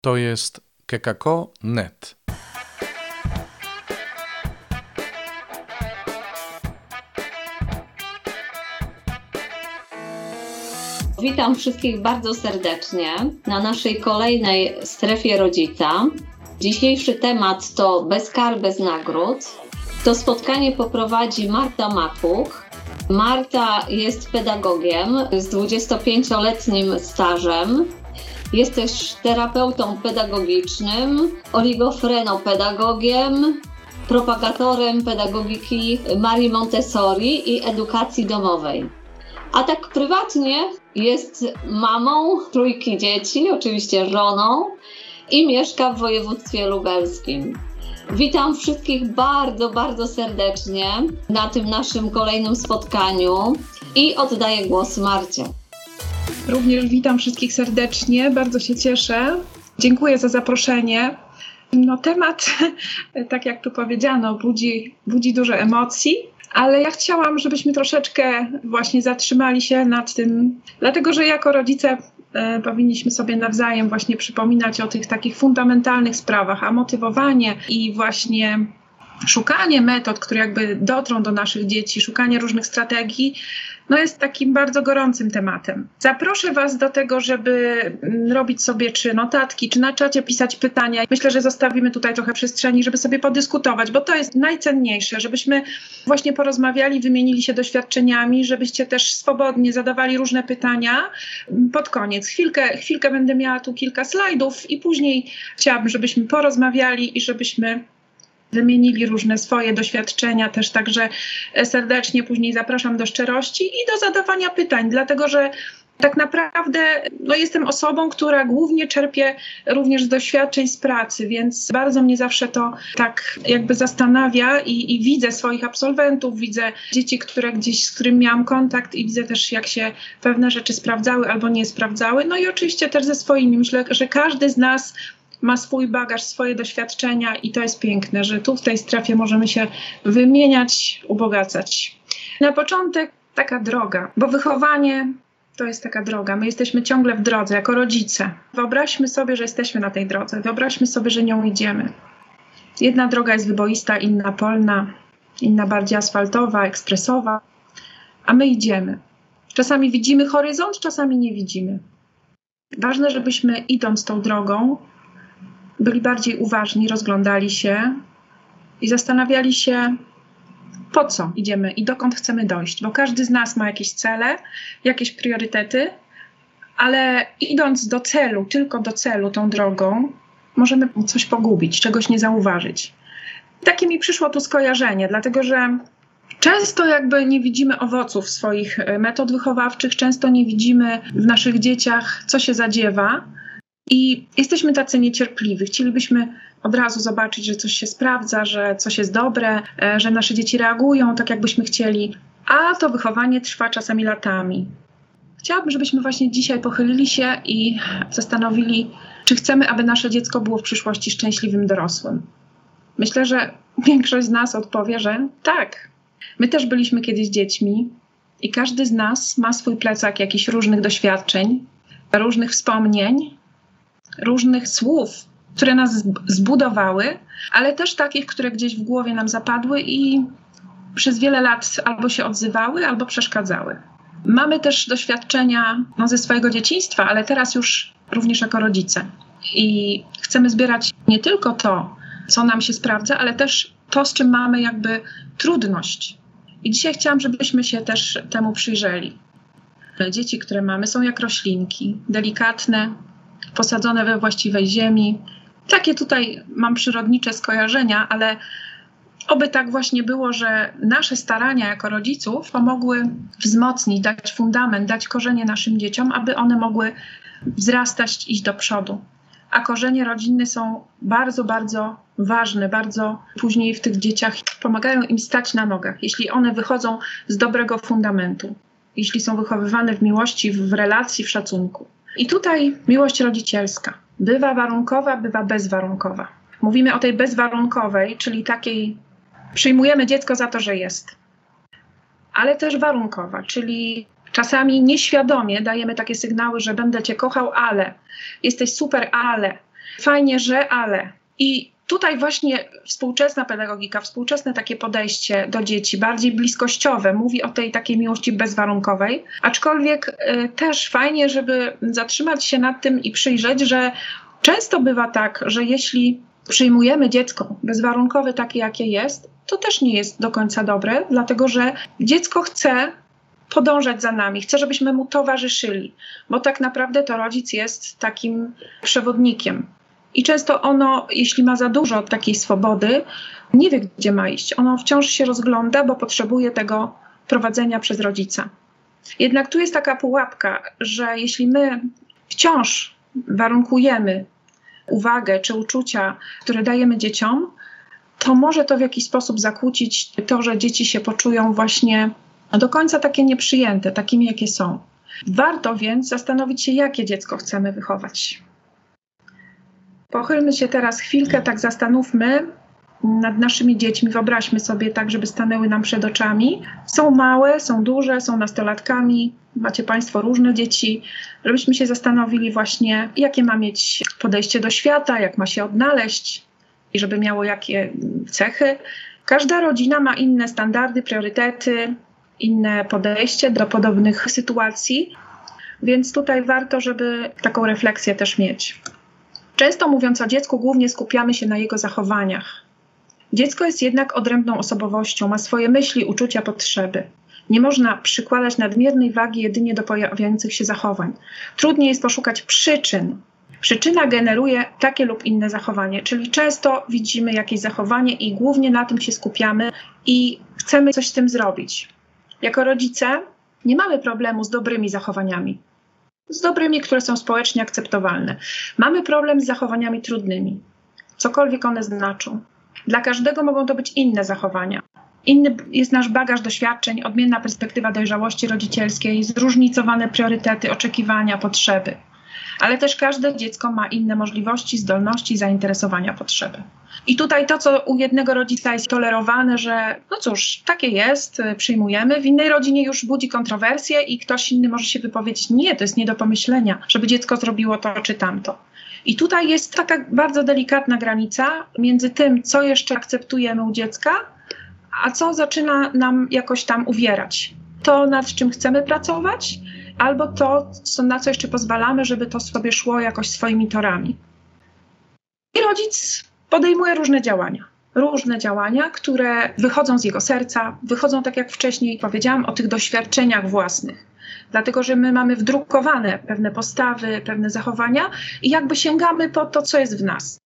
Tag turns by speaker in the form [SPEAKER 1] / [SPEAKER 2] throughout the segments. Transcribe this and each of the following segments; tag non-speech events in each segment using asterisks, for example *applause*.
[SPEAKER 1] To jest kekako.net.
[SPEAKER 2] Witam wszystkich bardzo serdecznie na naszej kolejnej strefie rodzica. Dzisiejszy temat to bez kar, bez nagród. To spotkanie poprowadzi Marta Makuch. Marta jest pedagogiem z 25-letnim stażem. Jest też terapeutą pedagogicznym, oligofrenopedagogiem, propagatorem pedagogiki Marii Montessori i edukacji domowej. A tak prywatnie jest mamą trójki dzieci, oczywiście żoną i mieszka w województwie lubelskim. Witam wszystkich bardzo, bardzo serdecznie na tym naszym kolejnym spotkaniu i oddaję głos Marcie.
[SPEAKER 3] Również witam wszystkich serdecznie, bardzo się cieszę. Dziękuję za zaproszenie. No, temat, *laughs* tak jak tu powiedziano, budzi, budzi dużo emocji, ale ja chciałam, żebyśmy troszeczkę właśnie zatrzymali się nad tym, dlatego że jako rodzice e, powinniśmy sobie nawzajem właśnie przypominać o tych takich fundamentalnych sprawach, a motywowanie i właśnie szukanie metod, które jakby dotrą do naszych dzieci, szukanie różnych strategii, no jest takim bardzo gorącym tematem. Zaproszę Was do tego, żeby mm, robić sobie czy notatki, czy na czacie pisać pytania. Myślę, że zostawimy tutaj trochę przestrzeni, żeby sobie podyskutować, bo to jest najcenniejsze, żebyśmy właśnie porozmawiali, wymienili się doświadczeniami, żebyście też swobodnie zadawali różne pytania. Pod koniec, chwilkę, chwilkę będę miała tu kilka slajdów i później chciałabym, żebyśmy porozmawiali i żebyśmy wymienili różne swoje doświadczenia, też także serdecznie później zapraszam do szczerości i do zadawania pytań, dlatego że tak naprawdę no, jestem osobą, która głównie czerpie również z doświadczeń z pracy, więc bardzo mnie zawsze to tak jakby zastanawia i, i, widzę swoich absolwentów, widzę dzieci, które gdzieś, z którymi miałam kontakt i widzę też, jak się pewne rzeczy sprawdzały albo nie sprawdzały. No i oczywiście też ze swoimi. Myślę, że każdy z nas ma swój bagaż, swoje doświadczenia i to jest piękne, że tu w tej strefie możemy się wymieniać, ubogacać. Na początek taka droga, bo wychowanie to jest taka droga. My jesteśmy ciągle w drodze jako rodzice. Wyobraźmy sobie, że jesteśmy na tej drodze. Wyobraźmy sobie, że nią idziemy. Jedna droga jest wyboista, inna polna, inna bardziej asfaltowa, ekspresowa, a my idziemy. Czasami widzimy horyzont, czasami nie widzimy. Ważne, żebyśmy idąc tą drogą, byli bardziej uważni, rozglądali się i zastanawiali się, po co idziemy i dokąd chcemy dojść, bo każdy z nas ma jakieś cele, jakieś priorytety, ale idąc do celu, tylko do celu tą drogą, możemy coś pogubić, czegoś nie zauważyć. Takie mi przyszło tu skojarzenie, dlatego że Często jakby nie widzimy owoców swoich metod wychowawczych, często nie widzimy w naszych dzieciach, co się zadziewa, i jesteśmy tacy niecierpliwi. Chcielibyśmy od razu zobaczyć, że coś się sprawdza, że coś jest dobre, e, że nasze dzieci reagują tak, jakbyśmy chcieli, a to wychowanie trwa czasami latami. Chciałabym, żebyśmy właśnie dzisiaj pochylili się i zastanowili, czy chcemy, aby nasze dziecko było w przyszłości szczęśliwym dorosłym. Myślę, że większość z nas odpowie, że tak. My też byliśmy kiedyś dziećmi i każdy z nas ma swój plecak jakichś różnych doświadczeń, różnych wspomnień, różnych słów, które nas zbudowały, ale też takich, które gdzieś w głowie nam zapadły i przez wiele lat albo się odzywały, albo przeszkadzały. Mamy też doświadczenia no, ze swojego dzieciństwa, ale teraz już również jako rodzice. I chcemy zbierać nie tylko to, co nam się sprawdza, ale też to, z czym mamy jakby trudność. I dzisiaj chciałam, żebyśmy się też temu przyjrzeli. Dzieci, które mamy, są jak roślinki, delikatne, posadzone we właściwej ziemi. Takie tutaj mam przyrodnicze skojarzenia, ale oby tak właśnie było, że nasze starania jako rodziców pomogły wzmocnić, dać fundament, dać korzenie naszym dzieciom, aby one mogły wzrastać, iść do przodu. A korzenie rodzinne są bardzo, bardzo ważne, bardzo później w tych dzieciach pomagają im stać na nogach, jeśli one wychodzą z dobrego fundamentu, jeśli są wychowywane w miłości, w relacji, w szacunku. I tutaj miłość rodzicielska bywa warunkowa, bywa bezwarunkowa. Mówimy o tej bezwarunkowej, czyli takiej przyjmujemy dziecko za to, że jest, ale też warunkowa, czyli czasami nieświadomie dajemy takie sygnały, że będę cię kochał, ale jesteś super, ale fajnie, że, ale. I tutaj właśnie współczesna pedagogika, współczesne takie podejście do dzieci, bardziej bliskościowe, mówi o tej takiej miłości bezwarunkowej, aczkolwiek y, też fajnie, żeby zatrzymać się nad tym i przyjrzeć, że często bywa tak, że jeśli przyjmujemy dziecko bezwarunkowe takie, jakie jest, to też nie jest do końca dobre, dlatego że dziecko chce podążać za nami, chce, żebyśmy mu towarzyszyli, bo tak naprawdę to rodzic jest takim przewodnikiem. I często ono, jeśli ma za dużo takiej swobody, nie wie, gdzie ma iść. Ono wciąż się rozgląda, bo potrzebuje tego prowadzenia przez rodzica. Jednak tu jest taka pułapka, że jeśli my wciąż warunkujemy uwagę czy uczucia, które dajemy dzieciom, to może to w jakiś sposób zakłócić to, że dzieci się poczują właśnie do końca takie nieprzyjęte, takimi jakie są. Warto więc zastanowić się, jakie dziecko chcemy wychować. Pochylmy się teraz chwilkę, tak zastanówmy nad naszymi dziećmi. Wyobraźmy sobie tak, żeby stanęły nam przed oczami. Są małe, są duże, są nastolatkami. Macie Państwo różne dzieci, żebyśmy się zastanowili właśnie, jakie ma mieć podejście do świata, jak ma się odnaleźć i żeby miało jakie cechy. Każda rodzina ma inne standardy, priorytety, inne podejście do podobnych sytuacji, więc tutaj warto, żeby taką refleksję też mieć. Często mówiąc o dziecku, głównie skupiamy się na jego zachowaniach. Dziecko jest jednak odrębną osobowością, ma swoje myśli, uczucia, potrzeby. Nie można przykładać nadmiernej wagi jedynie do pojawiających się zachowań. Trudniej jest poszukać przyczyn. Przyczyna generuje takie lub inne zachowanie, czyli często widzimy jakieś zachowanie i głównie na tym się skupiamy i chcemy coś z tym zrobić. Jako rodzice nie mamy problemu z dobrymi zachowaniami, z dobrymi, które są społecznie akceptowalne. Mamy problem z zachowaniami trudnymi, cokolwiek one znaczą. Dla każdego mogą to być inne zachowania. Inny jest nasz bagaż doświadczeń, odmienna perspektywa dojrzałości rodzicielskiej, zróżnicowane priorytety, oczekiwania, potrzeby. Ale też każde dziecko ma inne możliwości, zdolności, zainteresowania, potrzeby. I tutaj to, co u jednego rodzica jest tolerowane, że no cóż, takie jest, przyjmujemy, w innej rodzinie już budzi kontrowersje i ktoś inny może się wypowiedzieć: Nie, to jest nie do pomyślenia, żeby dziecko zrobiło to czy tamto. I tutaj jest taka bardzo delikatna granica między tym, co jeszcze akceptujemy u dziecka, a co zaczyna nam jakoś tam uwierać. To, nad czym chcemy pracować, albo to, co, na co jeszcze pozwalamy, żeby to sobie szło jakoś swoimi torami. I rodzic podejmuje różne działania. Różne działania, które wychodzą z jego serca, wychodzą, tak jak wcześniej powiedziałam, o tych doświadczeniach własnych dlatego że my mamy wdrukowane pewne postawy, pewne zachowania i jakby sięgamy po to, co jest w nas.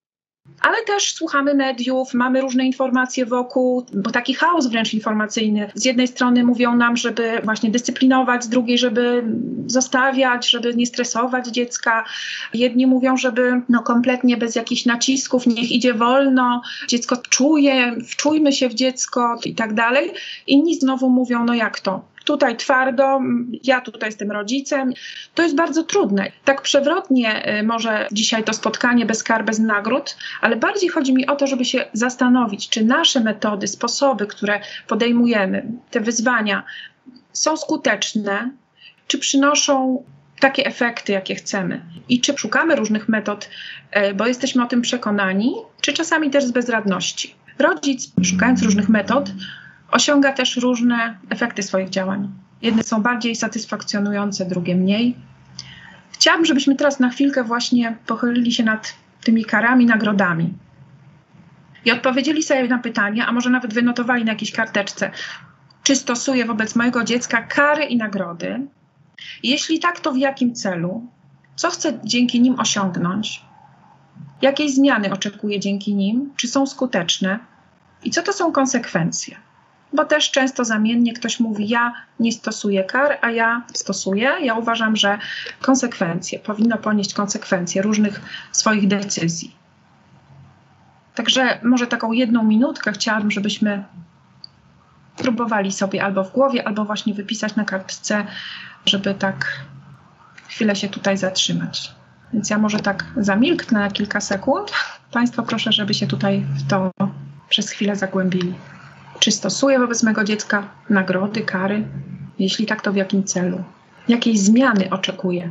[SPEAKER 3] Ale też słuchamy mediów, mamy różne informacje wokół, bo taki chaos wręcz informacyjny. Z jednej strony mówią nam, żeby właśnie dyscyplinować, z drugiej, żeby zostawiać, żeby nie stresować dziecka. Jedni mówią, żeby no kompletnie bez jakichś nacisków, niech idzie wolno, dziecko czuje, wczujmy się w dziecko i tak dalej. Inni znowu mówią, no jak to? Tutaj twardo, ja tutaj jestem rodzicem. To jest bardzo trudne. Tak przewrotnie y, może dzisiaj to spotkanie bez kar, bez nagród, ale bardziej chodzi mi o to, żeby się zastanowić, czy nasze metody, sposoby, które podejmujemy, te wyzwania są skuteczne, czy przynoszą takie efekty, jakie chcemy. I czy szukamy różnych metod, y, bo jesteśmy o tym przekonani, czy czasami też z bezradności. Rodzic, szukając różnych metod, osiąga też różne efekty swoich działań. Jedne są bardziej satysfakcjonujące, drugie mniej. Chciałabym, żebyśmy teraz na chwilkę właśnie pochylili się nad tymi karami, nagrodami. I odpowiedzieli sobie na pytanie, a może nawet wynotowali na jakiejś karteczce, czy stosuję wobec mojego dziecka kary i nagrody. Jeśli tak, to w jakim celu? Co chcę dzięki nim osiągnąć? Jakiej zmiany oczekuję dzięki nim? Czy są skuteczne? I co to są konsekwencje? Bo też często zamiennie ktoś mówi: Ja nie stosuję kar, a ja stosuję. Ja uważam, że konsekwencje, powinno ponieść konsekwencje różnych swoich decyzji. Także może taką jedną minutkę chciałabym, żebyśmy próbowali sobie albo w głowie, albo właśnie wypisać na kartce, żeby tak chwilę się tutaj zatrzymać. Więc ja może tak zamilknę na kilka sekund. Państwo proszę, żeby się tutaj w to przez chwilę zagłębili. Czy stosuję wobec mego dziecka nagrody, kary? Jeśli tak, to w jakim celu? Jakiej zmiany oczekuję?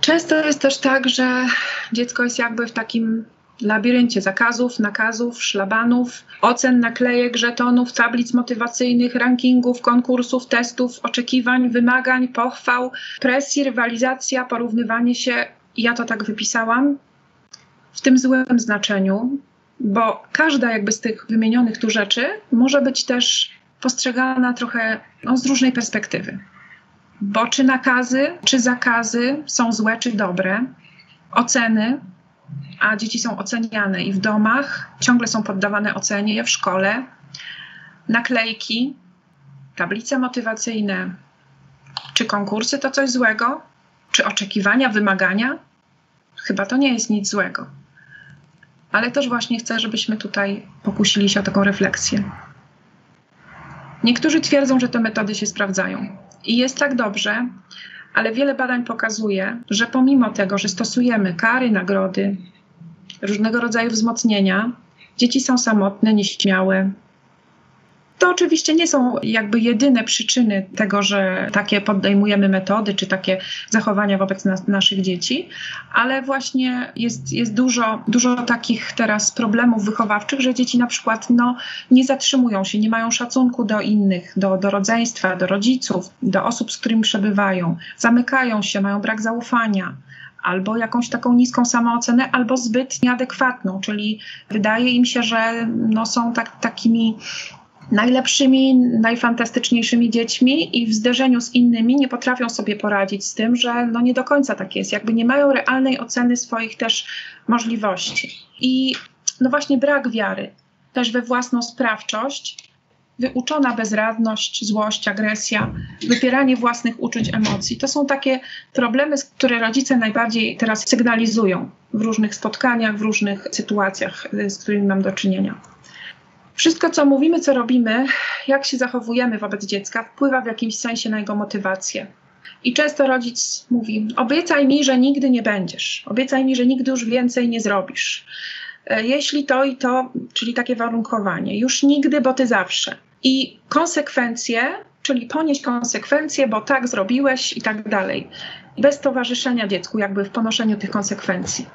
[SPEAKER 3] Często jest też tak, że dziecko jest jakby w takim labiryncie zakazów, nakazów, szlabanów, ocen, naklejek, żetonów, tablic motywacyjnych, rankingów, konkursów, testów, oczekiwań, wymagań, pochwał, presji, rywalizacja, porównywanie się. Ja to tak wypisałam w tym złym znaczeniu, bo każda jakby z tych wymienionych tu rzeczy może być też postrzegana trochę no, z różnej perspektywy. Bo czy nakazy, czy zakazy są złe, czy dobre, oceny, a dzieci są oceniane i w domach ciągle są poddawane ocenie, w szkole, naklejki, tablice motywacyjne, czy konkursy to coś złego, czy oczekiwania, wymagania? Chyba to nie jest nic złego. Ale też właśnie chcę, żebyśmy tutaj pokusili się o taką refleksję. Niektórzy twierdzą, że te metody się sprawdzają. I jest tak dobrze, ale wiele badań pokazuje, że pomimo tego, że stosujemy kary, nagrody, różnego rodzaju wzmocnienia, dzieci są samotne, nieśmiałe, to oczywiście nie są jakby jedyne przyczyny tego, że takie podejmujemy metody, czy takie zachowania wobec nas, naszych dzieci, ale właśnie jest, jest dużo, dużo takich teraz problemów wychowawczych, że dzieci na przykład no, nie zatrzymują się, nie mają szacunku do innych, do, do rodzeństwa, do rodziców, do osób, z którymi przebywają, zamykają się, mają brak zaufania albo jakąś taką niską samoocenę, albo zbyt nieadekwatną, czyli wydaje im się, że no, są tak, takimi najlepszymi, najfantastyczniejszymi dziećmi i w zderzeniu z innymi nie potrafią sobie poradzić z tym, że no nie do końca tak jest, jakby nie mają realnej oceny swoich też możliwości. I no właśnie brak wiary też we własną sprawczość, wyuczona bezradność, złość, agresja, wypieranie własnych uczuć, emocji. To są takie problemy, które rodzice najbardziej teraz sygnalizują w różnych spotkaniach, w różnych sytuacjach, z którymi mam do czynienia. Wszystko, co mówimy, co robimy, jak się zachowujemy wobec dziecka, wpływa w jakimś sensie na jego motywację. I często rodzic mówi: Obiecaj mi, że nigdy nie będziesz, obiecaj mi, że nigdy już więcej nie zrobisz. E, jeśli to i to, czyli takie warunkowanie, już nigdy, bo ty zawsze. I konsekwencje, czyli ponieść konsekwencje, bo tak zrobiłeś i tak dalej. Bez towarzyszenia dziecku, jakby w ponoszeniu tych konsekwencji.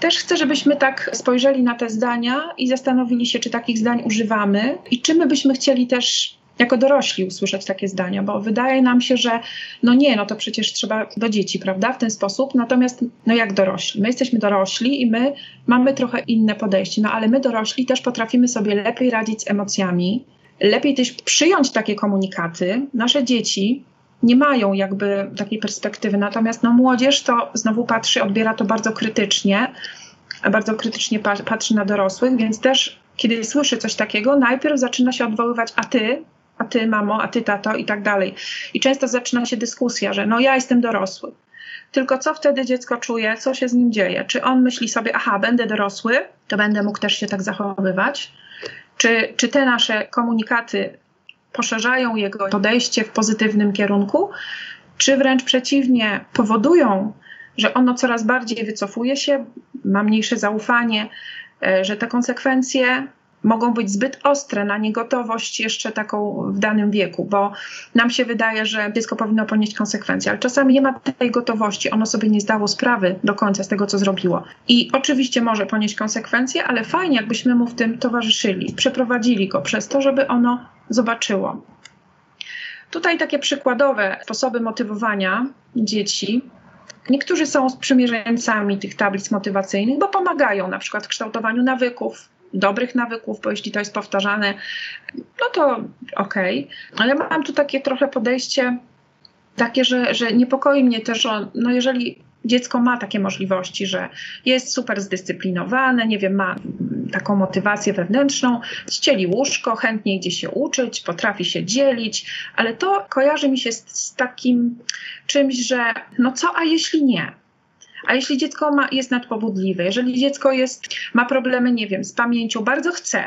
[SPEAKER 3] Też chcę, żebyśmy tak spojrzeli na te zdania i zastanowili się, czy takich zdań używamy i czy my byśmy chcieli też jako dorośli usłyszeć takie zdania, bo wydaje nam się, że no nie, no to przecież trzeba do dzieci, prawda, w ten sposób. Natomiast, no jak dorośli? My jesteśmy dorośli i my mamy trochę inne podejście, no ale my dorośli też potrafimy sobie lepiej radzić z emocjami, lepiej też przyjąć takie komunikaty. Nasze dzieci nie mają jakby takiej perspektywy. Natomiast no, młodzież to znowu patrzy, odbiera to bardzo krytycznie, bardzo krytycznie patrzy na dorosłych, więc też kiedy słyszy coś takiego, najpierw zaczyna się odwoływać, a ty, a ty mamo, a ty tato i tak dalej. I często zaczyna się dyskusja, że no ja jestem dorosły. Tylko co wtedy dziecko czuje, co się z nim dzieje? Czy on myśli sobie, aha, będę dorosły, to będę mógł też się tak zachowywać? Czy, czy te nasze komunikaty poszerzają jego podejście w pozytywnym kierunku, czy wręcz przeciwnie, powodują, że ono coraz bardziej wycofuje się, ma mniejsze zaufanie, e, że te konsekwencje mogą być zbyt ostre na niegotowość jeszcze taką w danym wieku, bo nam się wydaje, że dziecko powinno ponieść konsekwencje, ale czasami nie ma tej gotowości, ono sobie nie zdało sprawy do końca z tego, co zrobiło. I oczywiście może ponieść konsekwencje, ale fajnie, jakbyśmy mu w tym towarzyszyli, przeprowadzili go przez to, żeby ono zobaczyło. Tutaj takie przykładowe sposoby motywowania dzieci. Niektórzy są sprzymierzeńcami tych tablic motywacyjnych, bo pomagają na przykład w kształtowaniu nawyków, dobrych nawyków, bo jeśli to jest powtarzane, no to okej. Okay. Ale mam tu takie trochę podejście takie, że, że niepokoi mnie też, że no jeżeli dziecko ma takie możliwości, że jest super zdyscyplinowane, nie wiem, ma taką motywację wewnętrzną, ścieli łóżko, chętnie idzie się uczyć, potrafi się dzielić, ale to kojarzy mi się z, z takim czymś, że no co, a jeśli nie? A jeśli dziecko ma, jest nadpobudliwe, jeżeli dziecko jest, ma problemy, nie wiem, z pamięcią, bardzo chce,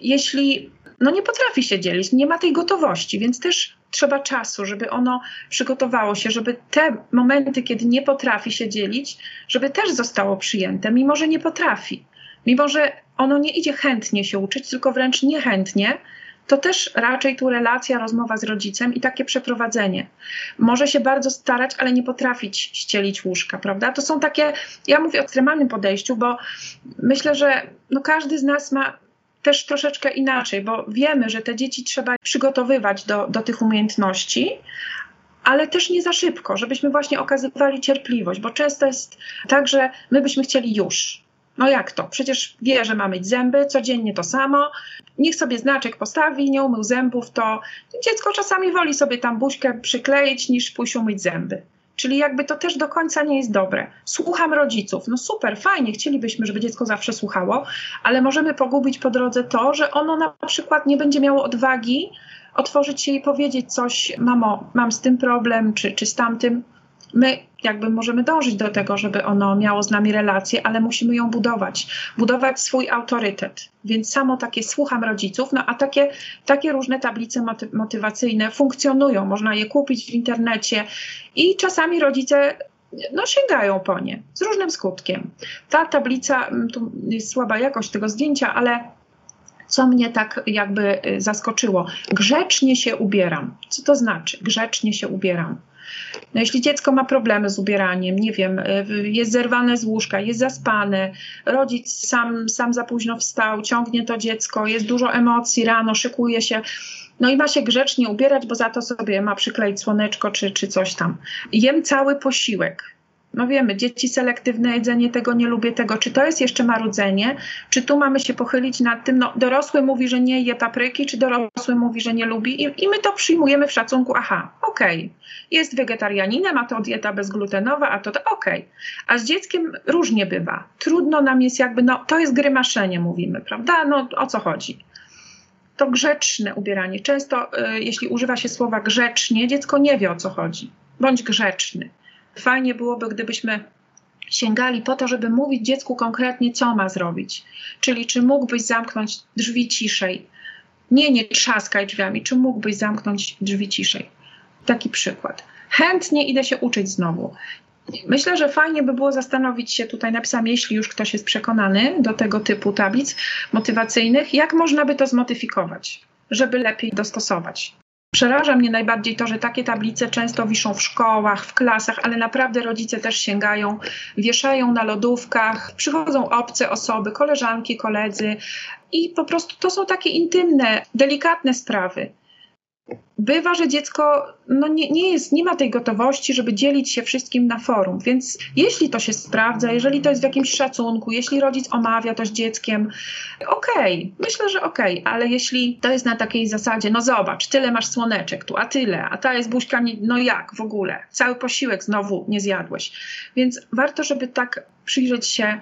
[SPEAKER 3] jeśli no nie potrafi się dzielić, nie ma tej gotowości, więc też trzeba czasu, żeby ono przygotowało się, żeby te momenty, kiedy nie potrafi się dzielić, żeby też zostało przyjęte, mimo że nie potrafi. Mimo że ono nie idzie chętnie się uczyć, tylko wręcz niechętnie, to też raczej tu relacja, rozmowa z rodzicem i takie przeprowadzenie. Może się bardzo starać, ale nie potrafić ścielić łóżka, prawda? To są takie, ja mówię o ekstremalnym podejściu, bo myślę, że no każdy z nas ma też troszeczkę inaczej, bo wiemy, że te dzieci trzeba przygotowywać do, do tych umiejętności, ale też nie za szybko, żebyśmy właśnie okazywali cierpliwość, bo często jest tak, że my byśmy chcieli już. No jak to? Przecież wie, że ma mieć zęby, codziennie to samo. Niech sobie znaczek postawi, nie umył zębów, to dziecko czasami woli sobie tam buźkę przykleić, niż pójść umyć zęby. Czyli jakby to też do końca nie jest dobre. Słucham rodziców. No super, fajnie, chcielibyśmy, żeby dziecko zawsze słuchało, ale możemy pogubić po drodze to, że ono na przykład nie będzie miało odwagi otworzyć się i powiedzieć coś, mamo, mam z tym problem, czy, czy z tamtym. My jakby możemy dążyć do tego, żeby ono miało z nami relację, ale musimy ją budować, budować swój autorytet. Więc samo takie słucham rodziców, no a takie, takie różne tablice moty motywacyjne funkcjonują, można je kupić w internecie i czasami rodzice no, sięgają po nie z różnym skutkiem. Ta tablica, mm, tu jest słaba jakość tego zdjęcia, ale co mnie tak jakby y, zaskoczyło. Grzecznie się ubieram. Co to znaczy? Grzecznie się ubieram. No jeśli dziecko ma problemy z ubieraniem, nie wiem, y, jest zerwane z łóżka, jest zaspane, rodzic sam, sam za późno wstał, ciągnie to dziecko, jest dużo emocji rano, szykuje się, no i ma się grzecznie ubierać, bo za to sobie ma przykleić słoneczko czy, czy coś tam. Jem cały posiłek no wiemy, dzieci selektywne jedzenie, tego nie lubię, tego. Czy to jest jeszcze marudzenie? Czy tu mamy się pochylić nad tym, no dorosły mówi, że nie je papryki, czy dorosły mówi, że nie lubi i, i my to przyjmujemy w szacunku, aha, okej, okay. jest wegetarianinem, a to dieta bezglutenowa, a to, to okej. Okay. A z dzieckiem różnie bywa. Trudno nam jest jakby, no to jest grymaszenie, mówimy, prawda? No o co chodzi? To grzeczne ubieranie. Często, y, jeśli używa się słowa grzecznie, dziecko nie wie o co chodzi. Bądź grzeczny. Fajnie byłoby, gdybyśmy sięgali po to, żeby mówić dziecku konkretnie, co ma zrobić. Czyli czy mógłbyś zamknąć drzwi ciszej. Nie, nie trzaskaj drzwiami, czy mógłbyś zamknąć drzwi ciszej. Taki przykład. Chętnie idę się uczyć znowu. Myślę, że fajnie by było zastanowić się, tutaj napisałam, jeśli już ktoś jest przekonany do tego typu tablic motywacyjnych, jak można by to zmodyfikować, żeby lepiej dostosować. Przeraża mnie najbardziej to, że takie tablice często wiszą w szkołach, w klasach, ale naprawdę rodzice też sięgają, wieszają na lodówkach, przychodzą obce osoby, koleżanki, koledzy i po prostu to są takie intymne, delikatne sprawy bywa, że dziecko no nie, nie, jest, nie ma tej gotowości, żeby dzielić się wszystkim na forum. Więc jeśli to się sprawdza, jeżeli to jest w jakimś szacunku, jeśli rodzic omawia to z dzieckiem, okej, okay, myślę, że okej, okay, ale jeśli to jest na takiej zasadzie, no zobacz, tyle masz słoneczek tu, a tyle, a ta jest buźka, no jak w ogóle? Cały posiłek znowu nie zjadłeś. Więc warto, żeby tak przyjrzeć się,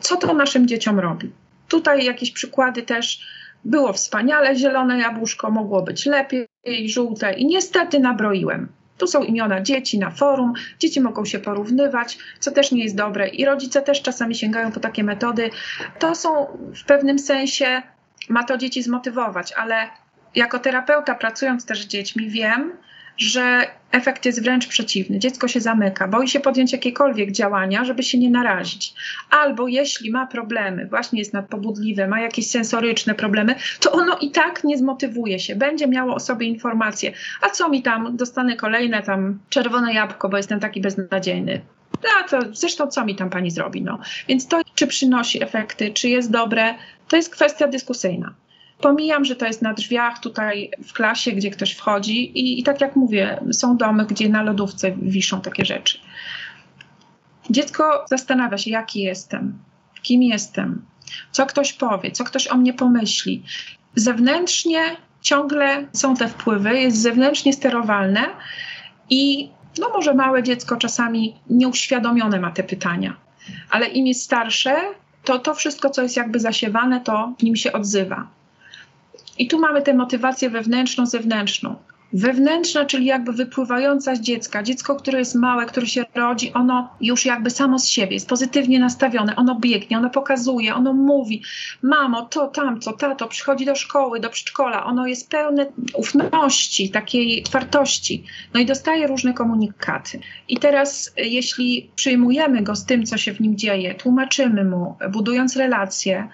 [SPEAKER 3] co to naszym dzieciom robi. Tutaj jakieś przykłady też było wspaniale, zielone jabłuszko, mogło być lepiej, żółte i niestety nabroiłem. Tu są imiona dzieci na forum, dzieci mogą się porównywać, co też nie jest dobre i rodzice też czasami sięgają po takie metody. To są w pewnym sensie, ma to dzieci zmotywować, ale jako terapeuta pracując też z dziećmi wiem, że efekt jest wręcz przeciwny. Dziecko się zamyka, boi się podjąć jakiekolwiek działania, żeby się nie narazić. Albo jeśli ma problemy, właśnie jest nadpobudliwe, ma jakieś sensoryczne problemy, to ono i tak nie zmotywuje się, będzie miało o sobie informacje. A co mi tam, dostanę kolejne tam czerwone jabłko, bo jestem taki beznadziejny. A to zresztą co mi tam pani zrobi? No. Więc to, czy przynosi efekty, czy jest dobre, to jest kwestia dyskusyjna. Pomijam, że to jest na drzwiach tutaj w klasie, gdzie ktoś wchodzi i, i tak jak mówię, są domy, gdzie na lodówce wiszą takie rzeczy. Dziecko zastanawia się, jaki jestem, kim jestem, co ktoś powie, co ktoś o mnie pomyśli. Zewnętrznie ciągle są te wpływy, jest zewnętrznie sterowalne i no może małe dziecko czasami nieuświadomione ma te pytania, ale im jest starsze, to to wszystko, co jest jakby zasiewane, to w nim się odzywa. I tu mamy tę motywację wewnętrzną, zewnętrzną. Wewnętrzna, czyli jakby wypływająca z dziecka. Dziecko, które jest małe, które się rodzi, ono już jakby samo z siebie jest pozytywnie nastawione. Ono biegnie, ono pokazuje, ono mówi: Mamo, to, tamto, tato, przychodzi do szkoły, do przedszkola. Ono jest pełne ufności, takiej otwartości. No i dostaje różne komunikaty. I teraz, jeśli przyjmujemy go z tym, co się w nim dzieje, tłumaczymy mu, budując relacje,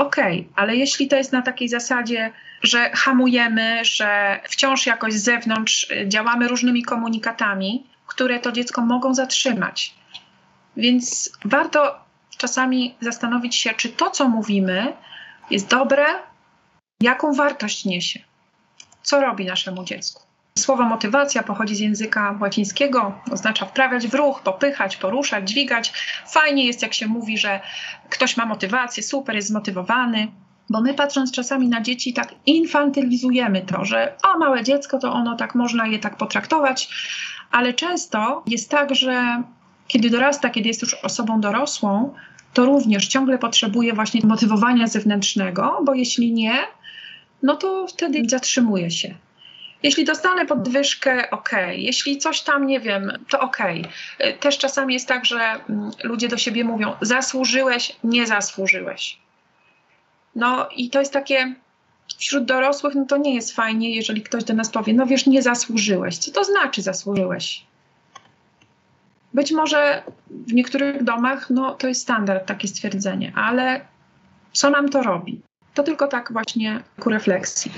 [SPEAKER 3] okej, okay, ale jeśli to jest na takiej zasadzie, że hamujemy, że wciąż jakoś z zewnątrz działamy różnymi komunikatami, które to dziecko mogą zatrzymać. Więc warto czasami zastanowić się, czy to, co mówimy, jest dobre, jaką wartość niesie, co robi naszemu dziecku. Słowo motywacja pochodzi z języka łacińskiego, oznacza wprawiać w ruch, popychać, poruszać, dźwigać. Fajnie jest, jak się mówi, że ktoś ma motywację, super, jest zmotywowany, bo my patrząc czasami na dzieci, tak infantylizujemy to, że o, małe dziecko, to ono tak można je tak potraktować, ale często jest tak, że kiedy dorasta, kiedy jest już osobą dorosłą, to również ciągle potrzebuje właśnie motywowania zewnętrznego, bo jeśli nie, no to wtedy zatrzymuje się. Jeśli dostanę podwyżkę, ok. Jeśli coś tam nie wiem, to ok. Też czasami jest tak, że mm, ludzie do siebie mówią: zasłużyłeś, nie zasłużyłeś. No i to jest takie wśród dorosłych, no to nie jest fajnie, jeżeli ktoś do nas powie: No wiesz, nie zasłużyłeś. Co to znaczy zasłużyłeś? Być może w niektórych domach no, to jest standard takie stwierdzenie, ale co nam to robi? To tylko tak właśnie ku refleksji.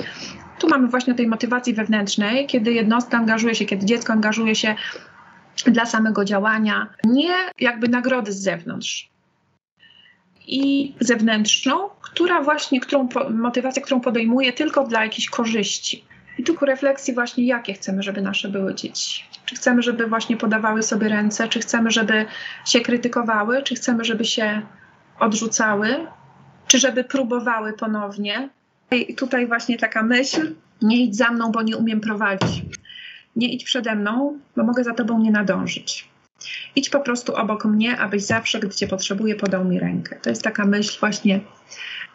[SPEAKER 3] Tu mamy właśnie tej motywacji wewnętrznej, kiedy jednostka angażuje się, kiedy dziecko angażuje się dla samego działania, nie jakby nagrody z zewnątrz. I zewnętrzną, która właśnie, którą motywację, którą podejmuje tylko dla jakiejś korzyści. I tu ku refleksji właśnie, jakie chcemy, żeby nasze były dzieci. Czy chcemy, żeby właśnie podawały sobie ręce, czy chcemy, żeby się krytykowały, czy chcemy, żeby się odrzucały, czy żeby próbowały ponownie. Tutaj właśnie taka myśl, nie idź za mną, bo nie umiem prowadzić. Nie idź przede mną, bo mogę za tobą nie nadążyć. Idź po prostu obok mnie, abyś zawsze, gdy cię potrzebuję, podał mi rękę. To jest taka myśl właśnie,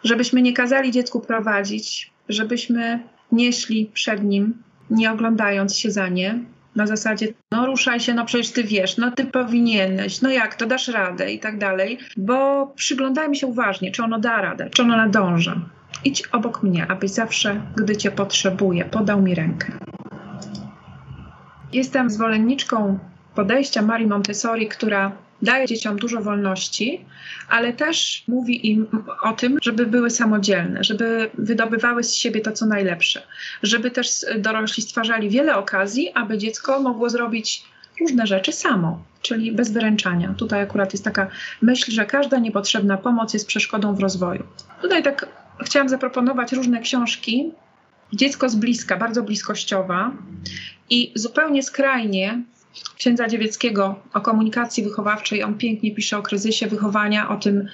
[SPEAKER 3] żebyśmy nie kazali dziecku prowadzić, żebyśmy nie szli przed nim, nie oglądając się za nie, na zasadzie, no ruszaj się, no przecież ty wiesz, no ty powinieneś, no jak to dasz radę i tak dalej, bo przyglądajmy się uważnie, czy ono da radę, czy ono nadąża. Idź obok mnie, abyś zawsze, gdy cię potrzebuję, podał mi rękę. Jestem zwolenniczką podejścia Marii Montessori, która daje dzieciom dużo wolności, ale też mówi im o tym, żeby były samodzielne, żeby wydobywały z siebie to, co najlepsze, żeby też dorośli stwarzali wiele okazji, aby dziecko mogło zrobić różne rzeczy samo, czyli bez wyręczania. Tutaj akurat jest taka myśl, że każda niepotrzebna pomoc jest przeszkodą w rozwoju. Tutaj tak chciałam zaproponować różne książki. Dziecko z bliska, bardzo bliskościowa i zupełnie skrajnie księdza Dziewieckiego o komunikacji wychowawczej. On pięknie pisze o kryzysie wychowania, o tym,